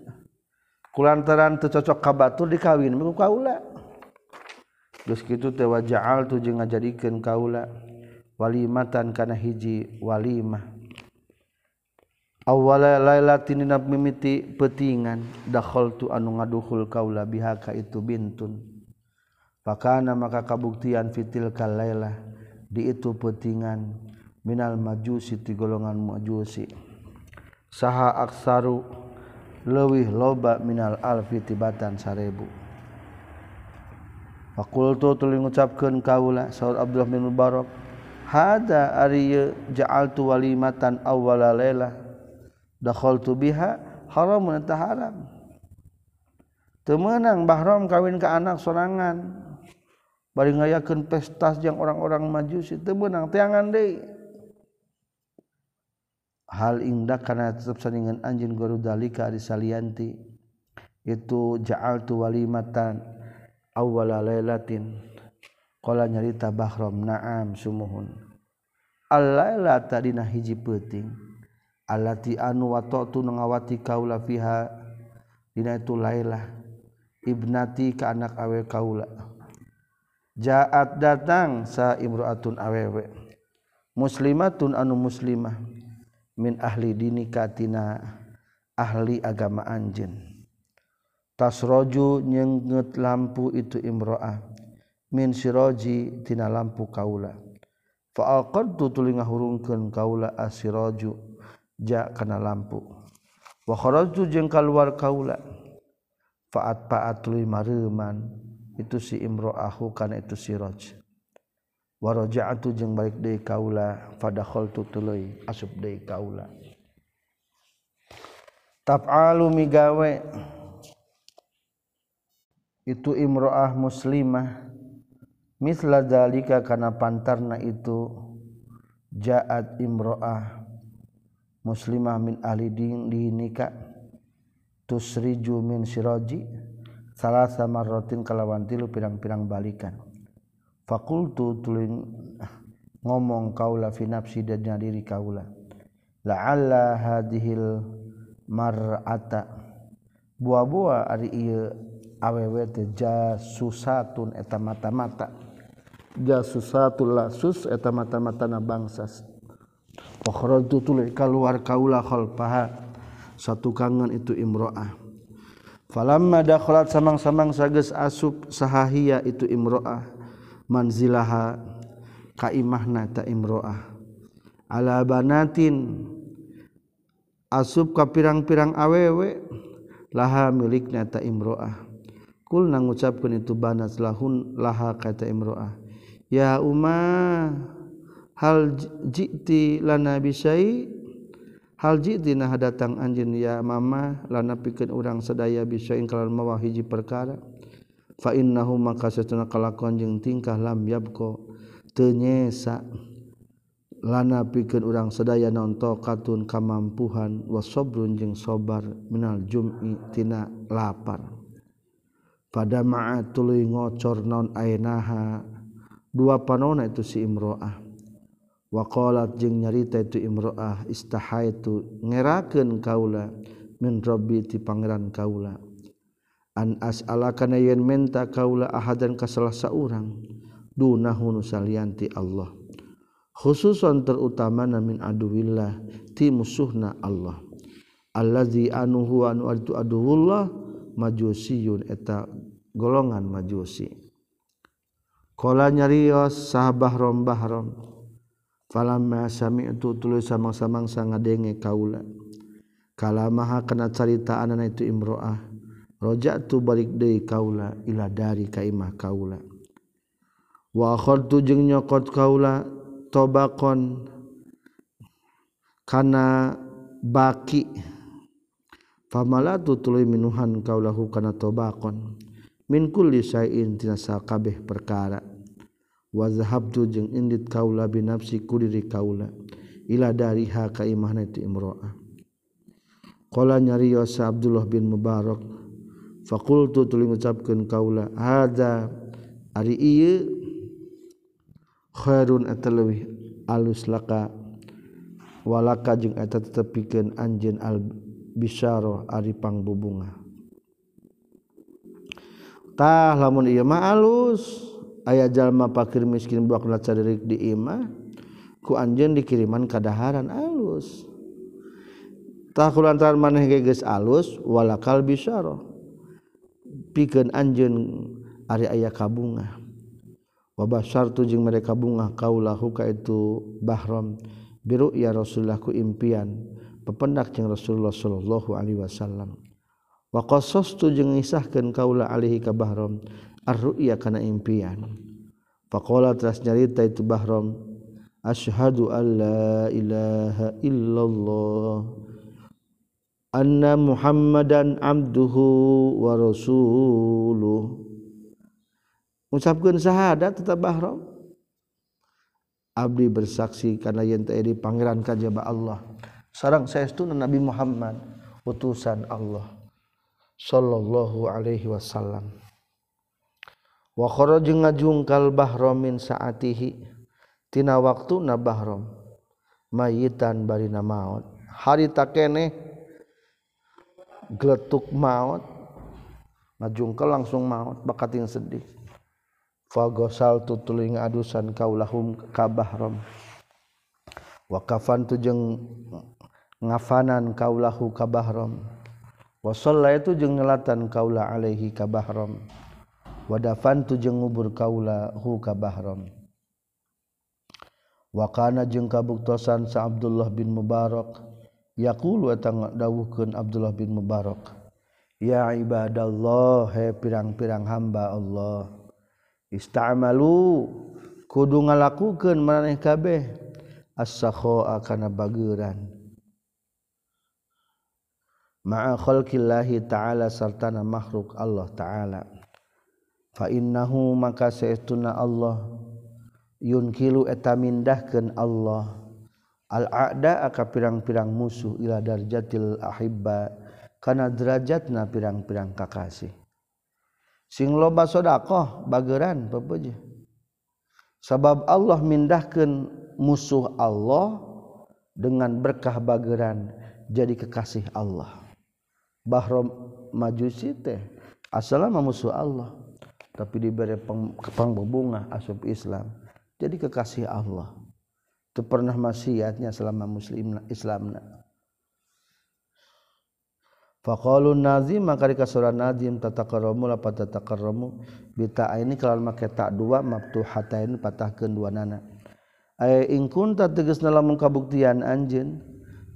Kulantaran teu cocok ka batur dikawin ku kaula. Geus kitu teh wa ja'altu jeung ngajadikeun kaula. Walimatan kana hiji walimah. Awala lailatin mimiti petingan dakhaltu anu ngaduhul kaula biha ka itu bintun. Pakana maka kabuktian fitil kalailah di itu petingan minal majusi ti golongan majusi. saha aksaru lewih loba minal alfi tibatan sarebu. Fakultu tuluy ngucapkeun kaula saur Abdullah bin Mubarak hada ari ja'altu walimatan awwala laila dakhaltu biha haramun ta haram. Teu meunang bahram kawin ka anak sorangan bari ngayakeun pesta jeung orang-orang majusi teu meunang teangan deui. hal indah karena tetap saningan anjing guru dalika ari salianti itu ja'al tu walimatan awwala lailatin. Qala nyarita bahram na'am sumuhun. Al-laila tadina hiji peuting allati anu watatu ngawati kaula fiha dina itu lailah ibnati ka anak awe kaula. Jaat datang sa imraatun awewe. Muslimatun anu muslimah. Min ahli dini katina ahli agama anjen tasroju nyenget lampu itu imroah min siroji tina lampu kaula. Fa'alqadtu tuli ngahurungkeun kaula asiraju ja kana lampu. Wa kharajtu jeung kaluar kaula fa'at pa'at tuluy mareuman itu si imro'ahu kana itu siraj warojaatu jeung balik deui kaula fadakhaltu tuluy asup deui kaula. Taf'alu migawe. Itu imro'ah muslimah. Misla zalika kana pantarna itu ja'at imro'ah muslimah min ahli din dinika. Tusriju min siraji. Salah sama rotin kalawan tilu pirang-pirang balikan fakultu tuling ngomong kaula fi nafsi dan diri kaula. La'alla hadhil mar'ata. Buah-buah ari ieu awewe teh jasusatun eta mata-mata. Jasusatul lasus eta mata-matana bangsas Fakhrajtu tuluy keluar kaula khalfaha. Satu kangen itu imro'ah. Falamma dakhalat samang-samang sages asup sahahia itu imro'ah manzilaha kaimahna ta imroah. Ala banatin asub ka pirang-pirang awewe laha milikna ta imroah. Kulna ngucapkeun itu banat lahun laha kata imroah. Ya umma hal jiti lana bisai hal jiti nah datang anjeun ya mama lana pikeun urang sadaya bisain kalawan mawa hiji perkara. fainnahu maka satuna kalakuan jeung tingkah lam yabko teu nyesa lana pikeun urang sadaya nonto katun kamampuhan wasobrun jeung sobar minal jum'i tina lapar. Pada ma'a tuluy ngocor naon ainaha dua panona itu si imro'ah. Waqalat jeung nyarita itu imro'ah istahaitu ngerakeun kaula min rabbi ti pangeran kaula. An as'ala kana yen menta kaula ahadan ka salah saurang dunahu nusalianti Allah. Khususan terutama min aduwillah ti musuhna Allah. Allazi anu huwa anu adu aduwullah majusiyun eta golongan majusi. Qala nyarios sahabah rom bahrom falamma sami'tu tuluy samang-samang sangadenge kaula. Kalamaha kana caritaan itu imro'ah roja'tu balik deui kaula ila dari ka imah kaula. Wa akhadtu jeung nyokot kaula tobakon kana baki. Famalatu tuluy minuhan kaulahu kana tobakon. Min kulli syai'in tina sakabeh perkara. Wa zahabtu jeung indit kaula bi nafsi kudiri kaula ila dariha ka imahna ti imro'ah. Qala nyarios Abdullah bin Mubarak fakultu tuling ucapkan kaula hada ari iya khairun atalawih alus laka. Walaka jeng eta tetepikan anjen al bisyaro ari pangbubunga. Tah lamun iya mah alus. Ayah jalma pakir miskin buak cadirik di imah ku anjen dikiriman kadaharan alus. Tak kulantaran maneh geus alus walakal bisyaro pikeun anjeun ari aya kabunga wabah syartu jeung mereka bunga kaulahu ka itu bahram biru ya rasulullah ku impian pependak jeung rasulullah sallallahu alaihi wasallam. Wa qasastu jeung ngisahkeun kaula alaihi ka bahram arru'ya kana impian. Faqala teras nyarita itu bahram asyhadu alla ilaha illallah. anna Muhammadan abduhu wa rasuluh. Ucapkan syahadat tetap bahram. Abdi bersaksi karena yen tadi pangeran kajaba Allah. Sareng saestuna Nabi Muhammad utusan Allah. Sallallahu alaihi wasallam. Wa kharaj ngajungkal bahram min saatihi. Tina waktu na bahram. Mayitan barina maut maot hari takeneh geletuk maut. Ngajungkel langsung maut bakating sedih. Fagosal tutuling adusan kaulahum kabahram wa kafan tujeng ngafanan kaulahu kabahram wa sallaitu jeung nyelatan kaula alaihi kabahram wa dafan tujeng ngubur kaula hu kabahram wa kana jeung kabuktosan sa Abdullah bin Mubarak. yaqulu dawuhkeun Abdullah bin Mubarak ya ibadallah he pirang-pirang hamba Allah istamalu kudu ngalakukeun maraneh kabeh as-sakhaa kana bageuran. Ma'a khalqillahi ta'ala sartana makhluk Allah ta'ala. Fa innahu maka saestuna Allah yunkilu eta mindahkeun Allah. Al-a'da ka pirang-pirang musuh ila darjatil ahibba kana derajatna pirang-pirang kakasih. Sing loba sedekah bageran pepeje. Sabab Allah mindahkeun musuh Allah dengan berkah bageran jadi kekasih Allah. Bahrom majusi teh asalnya musuh Allah tapi diberi kepang berbunga asup Islam jadi kekasih Allah itu pernah maksiatnya selama muslim Islamna Faqalun nazim maka dikasura nazim tataqarramu la patataqarramu bita ini kalawan make tak dua maftuhatain patahkeun dua nana. Ay in kunta tegasna lamun kabuktian anjeun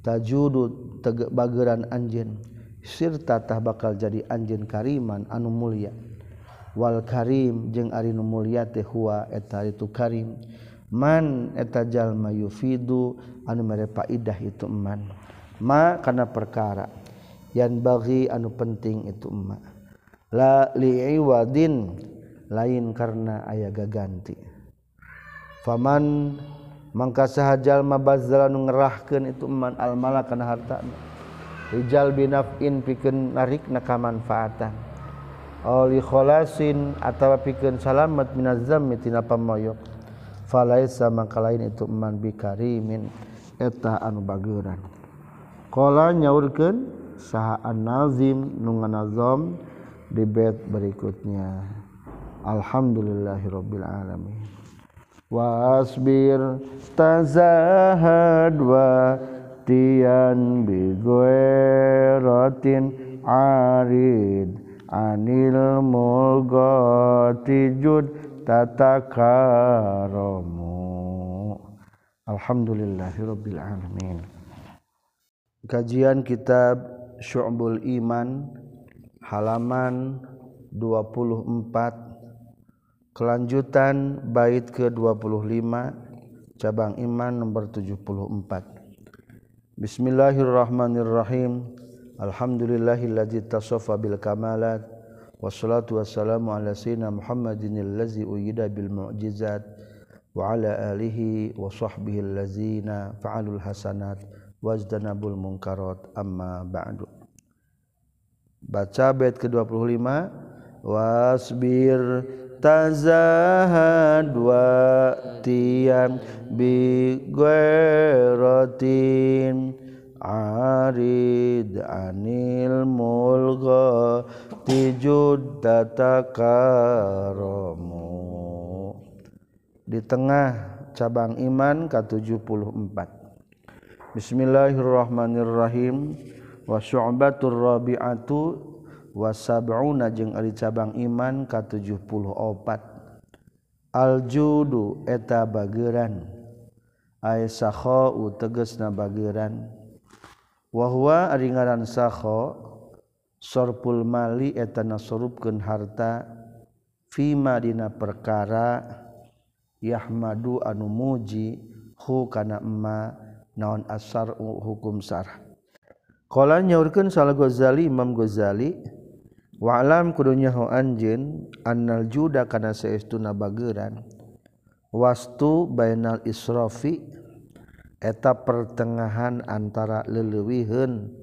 tajudu tege bageran anjeun sirta tah bakal jadi anjeun kariman anu mulia. Wal karim jeung ari nu mulia teh huwa eta itu karim. man etajallma yufidu anu merepadah itu iman ma karena perkara yang bagi anu penting itu ma. La liwadin lain karena ayah gaganti. Faman mangka sahajallma bazal anu ngerahkeun itu man al mala kana harta rijal binafin pikeun narik na kamanfaatan. Oli kholasin atawa pikeun salamat minaz zammi tina pamoyok. falaisa mangka lain itu man bikarimin eta anu bageuran qala nyaurkeun saha an-nazim nu nganazam di bait berikutnya. Alhamdulillahirabbil alamin. Wa asbir tazahad wa tian bi arid anil mulgati jud tatakaromu Alhamdulillahirabbil alamin. Kajian kitab Syu'bul Iman halaman 24 kelanjutan bait ke-25 cabang iman nomor 74 Bismillahirrahmanirrahim. Alhamdulillahilladzi tasafa bil kamalat wassalatu wassalamu ala sayyidina Muhammadin allazi uyida bil mu'jizat wa ala alihi wa sahbihi allazina fa'alul hasanat wajdanabul munkarat. Amma ba'du. Baca bait ke-25 wasbir tazahad wa tiyam bi arid anil tijud datakaromu di tengah cabang iman ke-74 Bismillahirrahmanirrahim. Wa syu'batur rabi'atu wa sab'una jeung ari cabang iman ka-74 Aljudu eta bageran. Ay sakhau tegasna bageran. Wa huwa ari ngaran sakha sorpul mali etana sorupkeun harta fima dina perkara yahmadu anu muji hu kana emma naon asar hukum sarah. Qala nyaurkeun salah Ghazali Imam Ghazali wa alam kudunya ho anjeun annal juda kana saestuna bageuran wastu bainal israfi? Eta pertengahan antara leleuwiheun.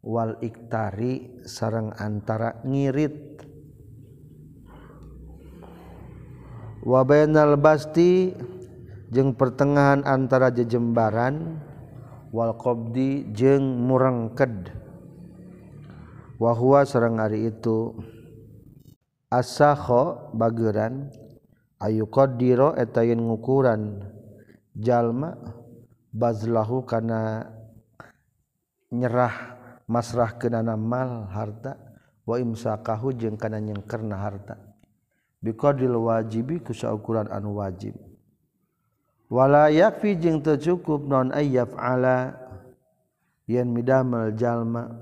wal iktari sarang antara ngirit. Wa bainal basti jeung pertengahan antara jejembaran wal qabdi jeung murengked wa huwa sareng ari itu asakho bageran ayu qaddiro eta yen ngukuran jalma bazlahu kana nyerah. masrah kenana mal harta wa imsakahu jeung kana nyengkerna harta. Biqadil wajibi ku saukuran anu wajib. Wala yakfi jeung teu cukup non ayyaf ala yen midamel jalma.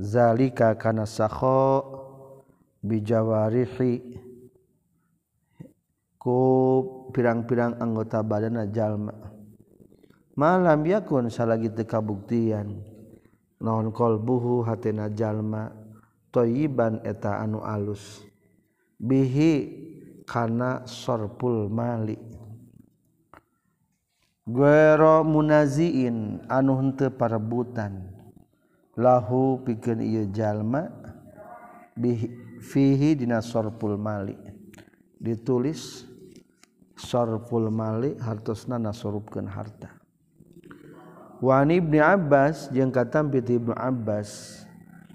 Zalika kana sakho bijawarihi ku pirang-pirang anggota badan jalma. Malam yakun salagi teu kabuktian. naon qolbuhu hatena jalma thayyiban eta anu alus. Bihi kana sarful mali. Guero munaziin anu henteu parebutan. Lahu pikeun ieu jalma bihi fihi dina sarful mali. Ditulis sarful mali hartosna nasorupkeun harta. Wani Ibnu Abbas jeung katam piti Ibnu Abbas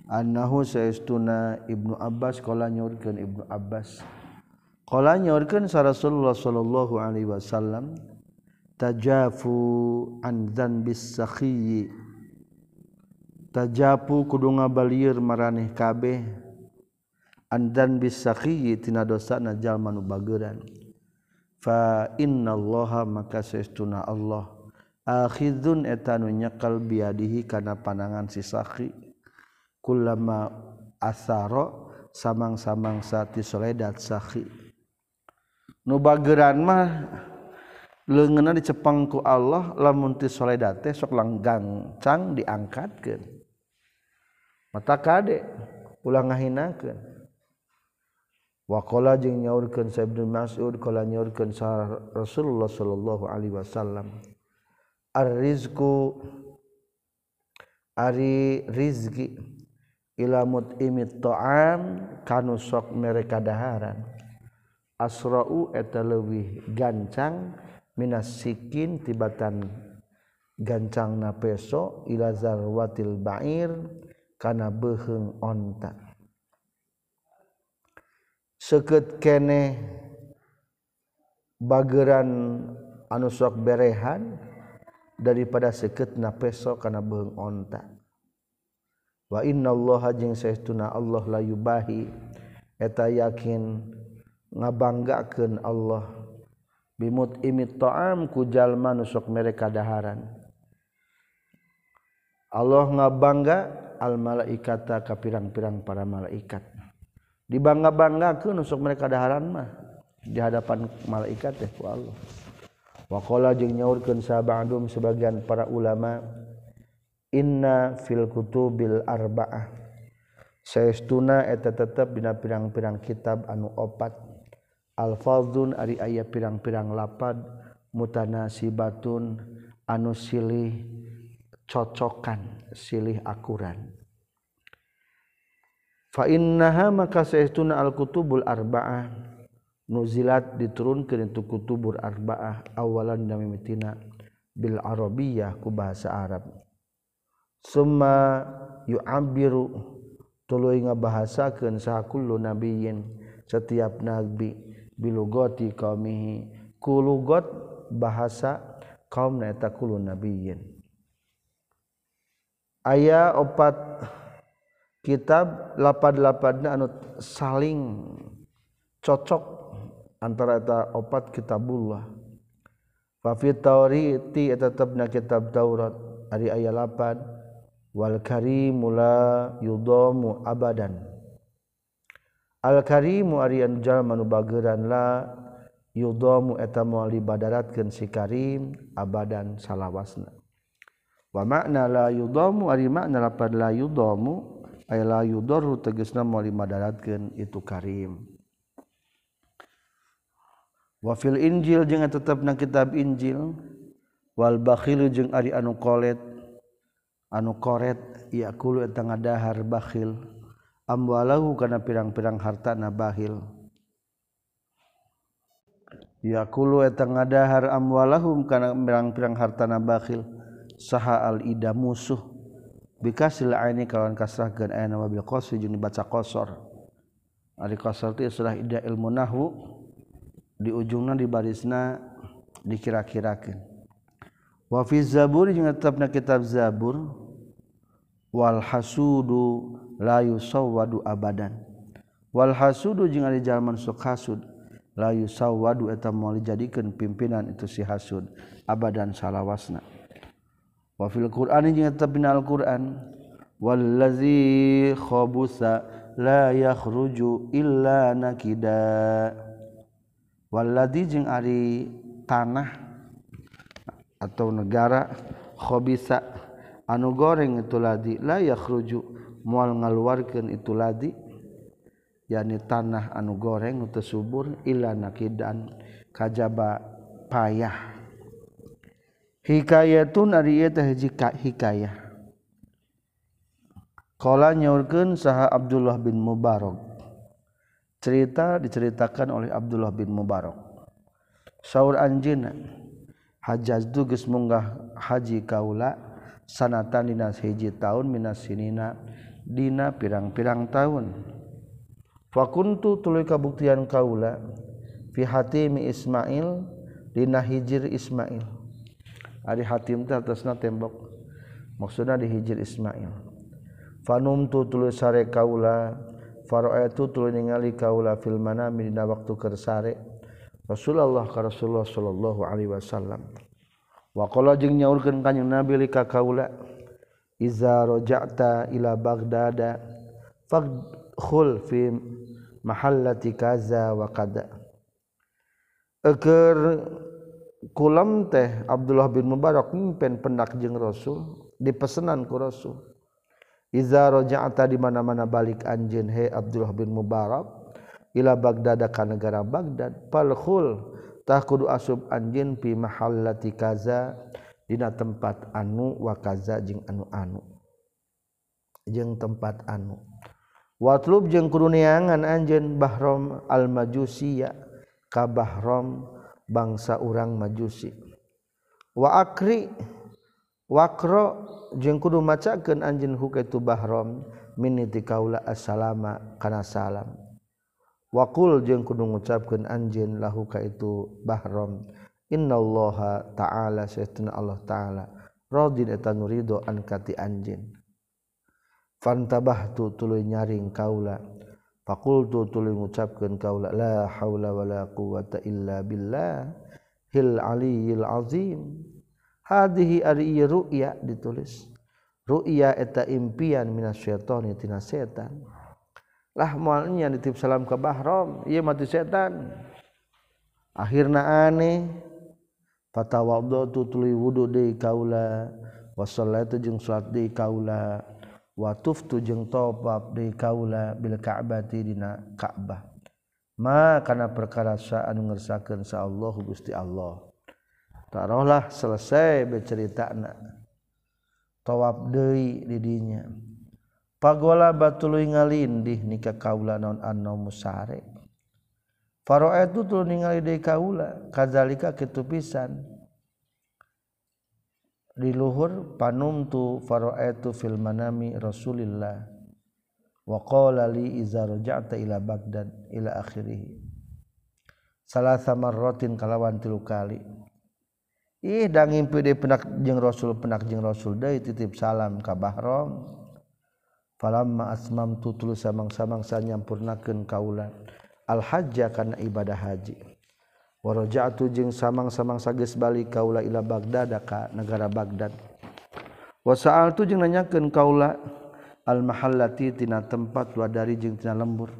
annahu saestuna Ibnu Abbas qala nyaurkeun Ibnu Abbas. Qala nyaurkeun sa Rasulullah sallallahu alaihi wasallam tajafu an dzanbis sakhi tajafu kudu ngabalieur maraneh kabeh. An dzanbis sakhi tina dosana jalma nu bageuran fa innallaha maka saestuna Allah akhidun etanu nyekal biadihi kana panangan si sakhi. Kullama asaro samang-samang sati soledat sakhi. Nu bageran mah leungeunna dicepeng ku Allah lamun ti soledat teh sok langgang cang diangkatkeun. Mata kade ulah ngahinakeun. Waqala jeung nyaurkeun sa Ibnu Mas'ud qala nyaurkeun sa Rasulullah sallallahu alaihi wasallam. arrizku ari rizki ilamut imit to'am kanu sok mereka daharan asra'u eta leuwih gancang minas sikin tibatan gancang na peso ila zarwatil ba'ir kana beheung onta. Seket kene bageran anu sok berehan daripada seket na peso kana beng onta. Wa innallaha jeung saestuna Allah la yubahi. Eta yakin ngabanggakeun Allah. Bimut imit ta'am ku jalma nu sok mere kadaharan Allah ngabangga al malaikata ka pirang-pirang para malaikat. Dibangga-banggakeun sok mere kadaharan mah di hadapan malaikat teh ku Allah. wakola jeung nyaurkeun sabangdum sebagian para ulama inna fil kutubil arba'ah. Saestuna eta tetep dina pirang-pirang kitab anu opat. Alfazun ari aya pirang-pirang lapad mutanasibatun anu silih cocokan silih akuran. Fa innaha maka saestuna al kutubul arba'ah. nuzilat diturunkan itu kutubur arba'ah awalan dan mimitina bil arabiyah ku bahasa Arab. Summa yu'abiru tuluy ngabahasakeun sakullu nabiyyin setiap nabi bilugati qaumihi. Kulugot bahasa kaum eta kulun nabiyyin. Aya opat kitab lapad-lapadna anu saling cocok antara eta opat kitabullah. Fa fi tawriti tetapna kitab Taurat ari aya 8 wal karimu la yudamu abadan. Al karimu ari anu jalma nu bageran la yudamu eta moal dibadaratkeun si karim abadan salawasna. Wa makna la yudamu ari makna lapad la yudamu ay la yudarru tegasna moal dibadaratkeun itu karim. wafil Injil jangan tetap na kitab Injil. Wal bakhilu jeung ari anu kolet. Anu koret yakulu eta ngadahar bakhil. Amwalahu kana pirang-pirang hartana bakhil. Yakulu eta ngadahar amwalahum kana pirang-pirang hartana bakhil. Saha al ida musuh. Bikasil aini kalawan kasrahkeun ayeuna wabil qasri jeung dibaca qasar. Ari qasar teh istilah ida ilmu nahwu. Di ujungna di barisna dikira-kirakan wafi zabur juga tetapna kitab zabur wal hasudu la yusawwadu abadan. Wal hasudu jeung ari jalman sok hasud la yusawwadu eta moal dijadikeun pimpinan itu si hasud abadan salawasna. Wa fil qur'ani jeung dina al-qur'an wallazi khabusa la yakhruju illa nakida waladi jeung ari tanah atau negara khobisa. Anu goreng itu ladi la yakhruju moal ngaluarkeun itu ladi. Yani tanah anu goreng teu subur illa nakidan kajaba payah. Hikayatun ari ieu teh hiji hikayah. Qala nyaurkeun saha Abdullah bin Mubarak. cerita diceritakan oleh Abdullah bin Mubarok Saur anjina Hajjaz duges munggah haji kaula sanatan dina hiji tahun minas sinina dina pirang-pirang tahun. Fakuntu tuluy kabuktian kaula fi hatimi Ismail dina hijir Ismail. Ari hatim teh atasna tembok maksudna di hijir Ismail. Fanum tu tuluy sare kaula Faro'ayatu tuluy ningali kaula fil manami dina waktu keur sare Rasulullah ka Rasulullah sallallahu alaihi wasallam. Wa qala jeung nyaurkeun kanjing Nabi li ka kaula iza raja'ta ila Baghdad fadkhul fi mahallati kaza wa kada. Eker kulam teh Abdullah bin Mubarak mimpin pendak jeung Rasul dipesenan ku Rasul. Iza roja'ata di mana-mana balik anjeun he Abdullah bin Mubarak ila Baghdad ka negara Baghdad falkhul tah kudu asub anjeun fi mahallati kaza dina tempat anu wa kaza jeung anu-anu. Jeung tempat anu. Watlub jeung kudu neangan anjeun bahrom al majusiya ka bahrom bangsa urang majusi. Wa akri wakro jeung kudu macakeun anjeun hukaitu bahram miniti kaula assalama kana salam. Wakul jeung kudu ngucapkeun anjeun lahu kaitu bahram innallaha ta'ala sayyidina Allah ta'ala radin eta nurido an kati anjeun. Fantabahtu tuluy nyaring kaula fakultu tuluy ngucapkeun kaula la haula wala quwata illa billah hil aliyil azim. hadhi ari ru'ya ditulis. Ru'ya eta impian minas syaitani tina setan. Lah moalnya nitip salam ke bahram ieu mati setan. Akhirna ane fatawaddu tuli wudu di kaula wasallaitu jeung salat di kaula wa tuftu jeung tawaf deui kaula bil ka'bati dina ka'bah. Ma kana perkara sa anu ngersakeun sa Allah Gusti Allah. Taruhlah selesai bercerita anak tawab deui di pagola batul ngalindih nikah kaula non anna musare. Faro itu tuh ningali deui kaula kadzalika kitu di luhur panumtu faro itu fil manami Rasulillah. Wa qala li iza raja'ta ila Baghdad ila akhirih. Salasa marratin kalawan tilu kali ih danging pede penak jeung rasul penak jeung rasul. Deui titip salam ka bahrom falamma asmam tutul samang-samangsa nyampurnakeun kaula al hajja kana ibadah haji. Wa raja'tu jeung samang-samangsa geus balik kaula ila bagdad ka negara bagdad wa sa'altu jeung nanyakeun kaula al mahallati tina tempat wadari jeung tina lembur.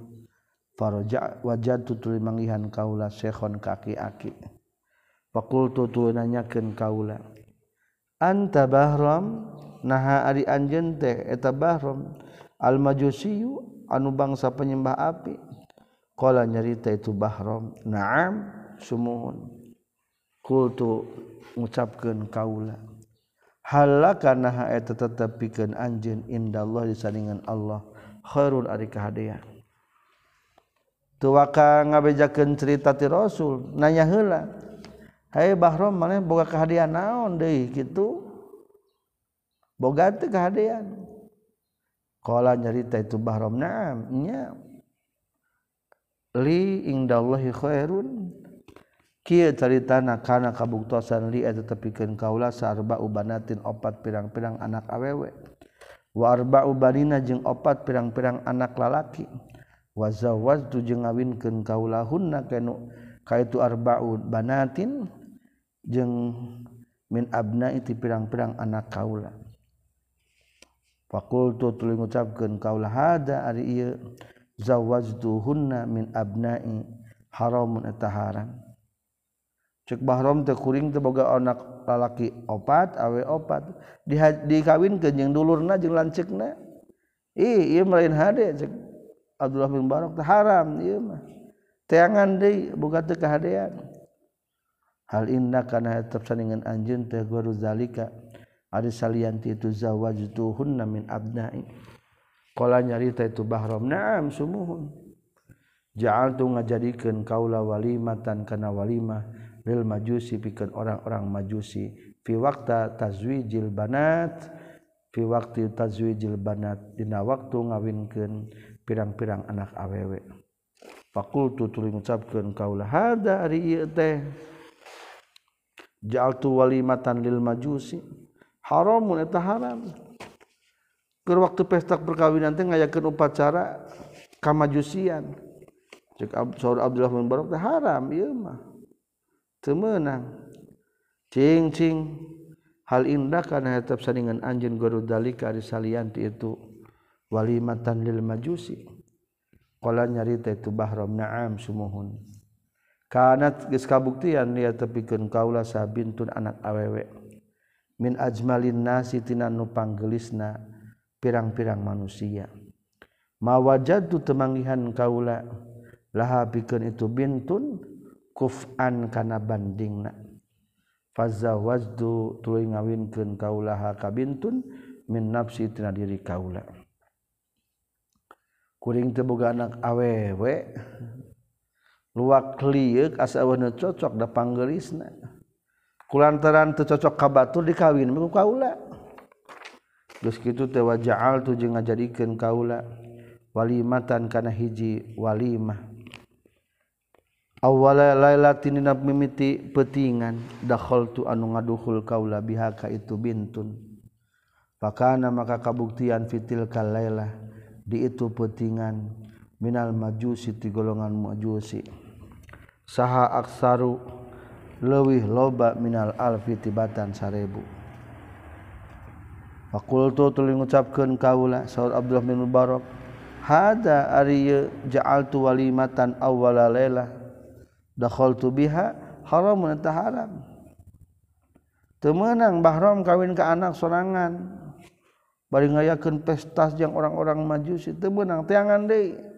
Faraja wajadtu tuluy mangihan kaula syekhon kaki-aki -aki. fakultu tuluy nanyakeun kaula. Anta bahram naha ari anjeun teh eta bahram al majusiyu anu bangsa penyembah api. Qala nyarita itu bahram na'am sumuhun. Kultu ngucapkeun kaula. Halaka naha eta tetep pikeun anjeun indallah disandingan Allah khairun ari kahadean tuwaka ngabejakeun cerita ti rasul nanya heula Hai Bahrom mana boga kehadian naon deui kitu. Boga teh kehadian. Qala nyarita itu Bahrom na'am nya. Li indallahi khairun. Kieu caritana kana kabuktosan li eta tepikeun kaula sarba ubanatin opat pirang-pirang anak awewe. Wa arba'u banina jeung opat pirang-pirang anak lalaki. Wa zawwajtu jeung ngawinkeun kaula hunna kanu kaitu arba'u banatin jeung min abna itu pirang-pirang anak kaula. Fakultu tuluy ngucapkeun kaula hada ari ieu zawajtuhunna min abna'i haramun eta haram. Cek bahrom teh kuring teh boga anak lalaki opat awe opat. Di dikawinkeun jeung dulurna jeung lanceukna ih ieu melain hade cek Abdullah bin Barok teh haram ieu mah. Teangan deui boga teu kahadean. hal inna kana tetap saningan anjun teh guru zalika. Ari salianti itu zawajtuhunna min abnai. Qala nyarita itu bahram. Naam sumuhun. Ja'al tu ngajadikeun kaula walimatan kana walimah lil majusi pikeun orang-orang majusi. Fi waqta tazwijil banat fi waqti tazwijil banat dina waktu ngawinkeun pirang-pirang anak awewe. Fakultu tuluy ngucapkeun kaula hada ari ieu teh. ja'altu walimatan lil majusi. Haramun eta haram. Keur waktu pesta perkawinan teh ngayakeun upacara ka majusian cek Saur Abdullah bin Barok teh haram ieu mah. Teu meunang. Cing cing. Hal indah kana tetap saningan anjeun guru dalika ari salian ti itu. Walimatan lil majusi. Qala nyarita itu bahram na'am sumuhun. kanat geus kabuktian dia tepikeun kaula sabintun anak awewe. Min ajmalin nasi tina nu panggelisna pirang-pirang manusia. Mawajadu temangihan kaula laha pikeun itu bintun kuf'an kana bandingna. Fazawazdu tuluy ngawinkeun kaulaha ka bintun min nafsi tina diri kaula. Kuring teboga anak awewe luak liuk asa awanu cocok da panggerisna. Kulantaran teu cocok ka batur dikawin ku kaula. Geus kitu teh waja'al tu jeung ngajadikeun kaula. Walimatan kana hiji walimah. Awwala lailatin nab mimiti petingan dakhaltu anu ngaduhul kaula bihaka itu bintun. Pakana maka kabuktian fitil kalailah di itu petingan minal majusi ti golongan majusi. saha aksaru lewih loba minal alfi tibatan sarebu. Fakultu tuli ngucapkeun kaula Saur Abdullah bin Mubarak hada ari ja'altu walimatan awwala laila dakhaltu biha haramun ta haram. Temenang bahram kawin ka anak sorangan bari ngayakeun pesta jeung orang-orang majusi teu meunang teangan deui.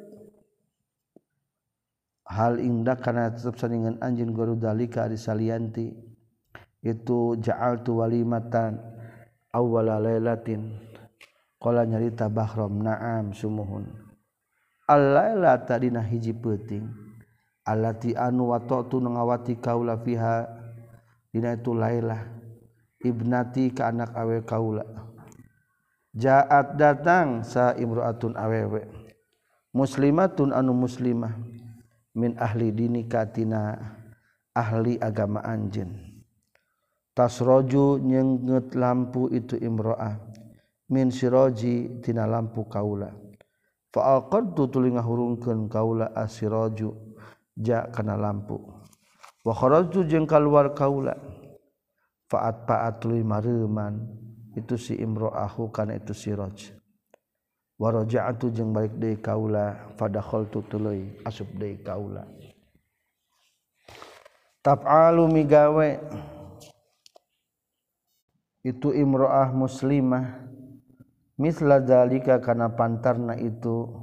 hal indah karena tetap saningan anjing guru dalika ari salianti itu jaal tu walimatan awwala lailatin. Qala nyarita bahram na'am sumuhun. Alailata tadina hiji peuting. Alati anu watatu ngawati kaula fiha dina itu lailah. Ibnati ka anak awe kaula. Jaat datang sa imraatun awewe. Muslimatun anu muslimah. Min ahli dini katina ahli agama anjen tasroju nyenget lampu itu imro'ah min siroji tina lampu kaula. Fa'alqadtu tuli ngahurungkeun kaula asiraju karena lampu. Waktu jengka luar kaula. Faatpaatman itu si Imroahu karena itu siroj warjeng baik kaula pada as kaula. Tapgawe itu Imroah muslimah. Mislazalika karena pantarna itu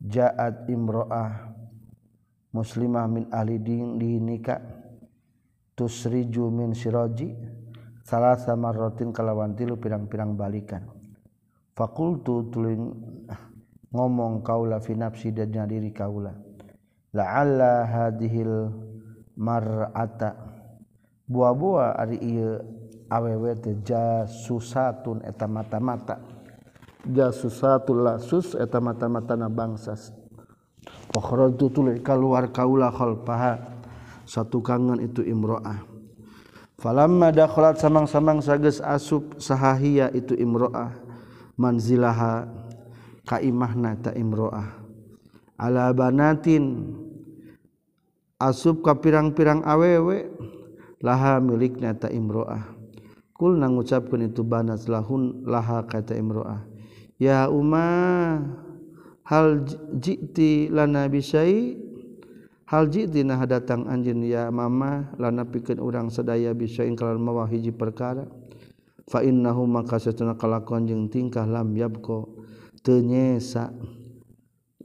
jaat Imroah muslimah min ahli din dinika tusriju min siroji salah sama rotin kalawan tilu pirang-pirang balikan fakultu tuling [SIGHS] ngomong kaula fi nafsi dan diri kaula. La'alla hadhil mar'ata. Buah-buah ari ieu awewe teh jasusatun eta mata-mata. Jasusatul lasus eta mata-mata na bangsas keluar kaula paha satu kangen itu Imroah. Falat samang-samang sages asub sahhiya itu Imroah manzilaha kaimahna ta Imroah. Alabatin asub ka pirang-pirang awewe laha miliknya ta Imroahkul na ngucapkan itu banat lahun laha kata Imroah. Ya Umma hal jiti lana bisai haljidina datang anj ya mama lana pikir urang sedaya bisain kalau mewahiji perkara fainnahu maka satuna kalakuan jeung tingkah lam yabko tenyesa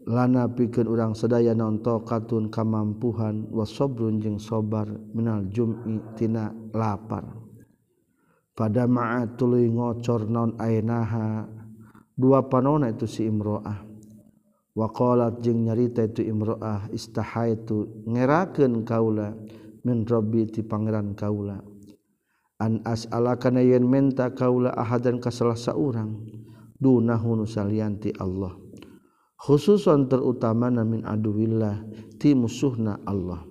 lana pikeun urang sadaya naon taqatun kamampuhan wasobrun jeung sobar minal jum'i tina lapar. Pada ma'at tuluy ngocor naon ainaha dua panona itu si imro'ah. Waqalat jeung nyarita itu imro'ah istahaitu ngerakeun kaula min rabbi ti pangeran kaula. An as kana yen menta kaula ahadan ka salah saurang dunahun salianti Allah. Khususon terutama min aduwillah ti musuhna Allah.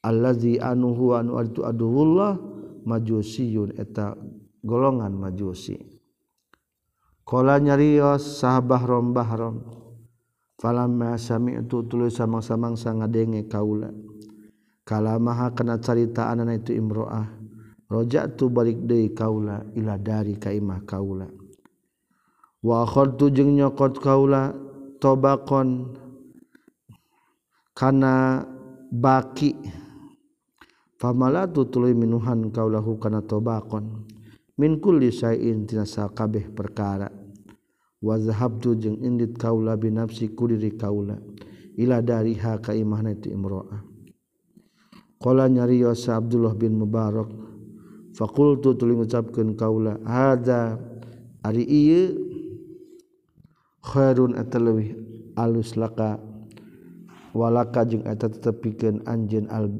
Allazi anu huwa anu itu aduwullah majusiyun eta golongan majusi. Kala nyarios sahabah rom. Bahrom sami itu tulis sama-samangsa ngadenge kaulalakala maha kena carita anak itu Imroah rojak tu balik deui kaula ila dari kaimah kaula. Wa akhadtu jeung nyokot kaula tobakon kana baki. Famalatu tuluy minuhan kaulahu kana tobakon. Min kulli syai'in tina sakabeh perkara. Wa zahabtu jeung indit kaula binafsi kudiri kaula ila dariha kaimahna itu imro'ah. Qala nyariyosa Abdullah bin Mubarak fakultu tuli ngucapkeun kaula hada ari ieu khairun atalawih alus laka walaka jeung eta tetepikeun anjeun al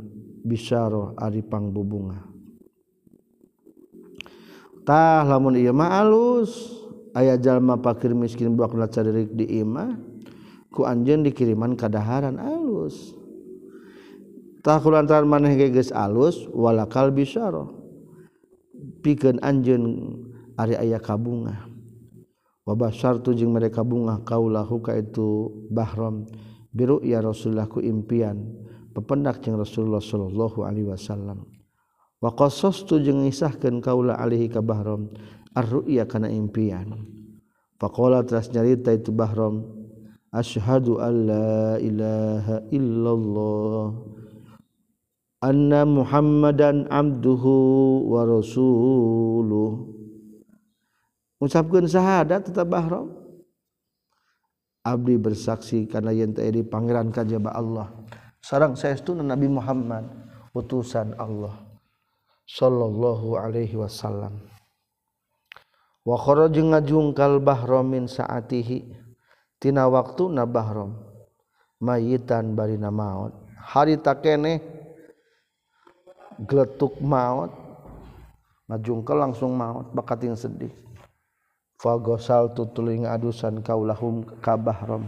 bisyara ari pangbubunga. Tah lamun ieu mah alus aya jalma pakir miskin buak caririk di imah ku anjeun dikiriman kadaharan alus. Tah kulantaran maneh geus alus walakal bisyaro pikeun anjeun ari aya kabunga wa syartu jeung mereka bunga kaulahu ka itu bahram biru ya rasulullah ku impian pependak jeung rasulullah sallallahu alaihi wasallam. Wa qasastu jeung ngisahkeun kaula alaihi ka bahram ar-ru'ya kana impian. Faqala teras nyarita itu bahram asyhadu alla ilaha illallah. anna Muhammadan abduhu wa rasuluh ucapkeun syahadat tetap bahram abdi bersaksi karena yen teh di pangeran kajaba Allah. Sareng saestuna Nabi Muhammad utusan Allah. Sallallahu alaihi wasallam. Wa kharaju ngajungkal bahram min saatihi. Tina waktu na bahram. Mayitan barina maut. Hari takeneh geletuk maut. Ngajungkel langsung maut bakatin sedih. Fagosal tutuling adusan kaulahum kabahrom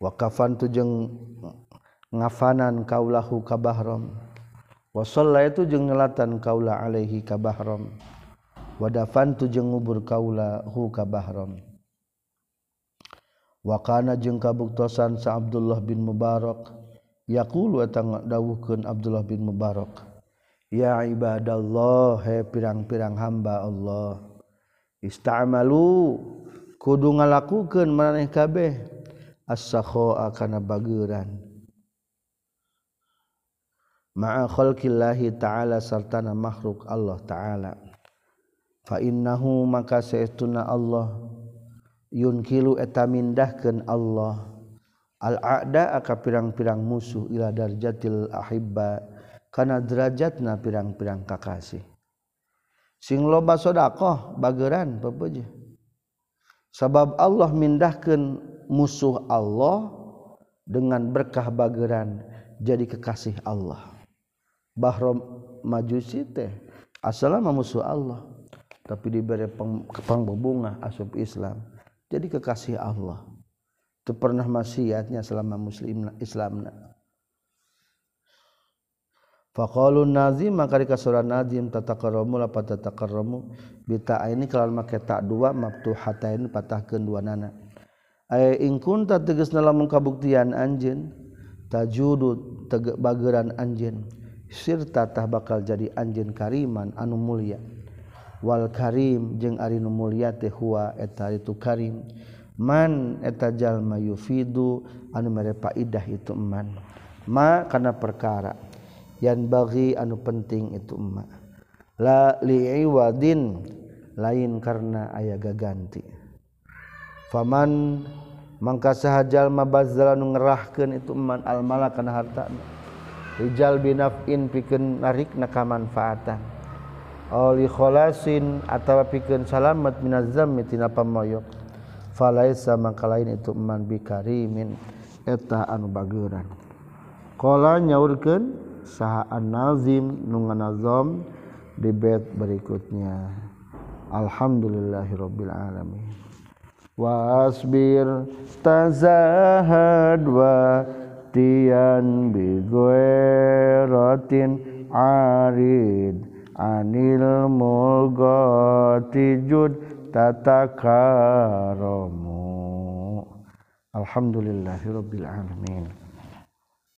wakafan tujeng ngafanan kaulahu kabahrom wasolla itu jeng nyelatan kaula alaihi kabahrom wadafan tujeng ngubur kaula hu kabahrom wakana jeng kabuktosan sa Abdullah bin Mubarak. yaqulu atang dawuhkeun Abdullah bin Mubarak ya ibadallah he pirang-pirang hamba Allah istamalu kudu ngalakukeun maraneh kabeh as-sakha kana bageuran. Ma'a khalqillahi ta'ala sartana makhluk Allah ta'ala. Fa innahu maka saestuna Allah yunkilu eta mindahkeun Allah. Al-a'da aka pirang-pirang musuh ila darjatil ahibba kana derajatna pirang-pirang kakasih sing loba sedekah bageran pepeje. Sabab Allah mindahkeun musuh Allah dengan berkah bageran jadi kekasih Allah. Bahrom majusi teh asalna musuh Allah tapi diberi kepang berbunga asub Islam jadi kekasih Allah itu pernah maksiatnya selama muslim Islamna Faqalun nazim maka dikasuran nazim tataqarramu la patataqarramu bita ini kalau make tak dua maftuhatain patahkeun dua nana. Ay in kunta tegasna lamun kabuktian anjeun tajudu tege bageran anjeun sirta tah bakal jadi anjeun kariman anu mulia. Wal karim jeung ari nu mulia teh huwa eta itu karim. Man etajal mayufidu anu merepa idah ituman ma karena perkara. Yang bagi anu penting itu emma la liiwadin lain karena ayah gaganti. Faman mangka sahajal mabazal anu ngerahkeun itu eman al mala kana harta rijal binafin pikeun narikna kamanfaatan. Oli kholasin atawa pikeun salamet minazammi tina pamoyok falaisa maka lain itu man bikarimin eta anu bageran qala nyaurkeun saha an-nazim nu nganazam di bait berikutnya. Alhamdulillahirabbil alamin. Wa asbir tazahad wa tian bi ghairatin arid anil mulgati jud تتكارم الحمد لله رب العالمين.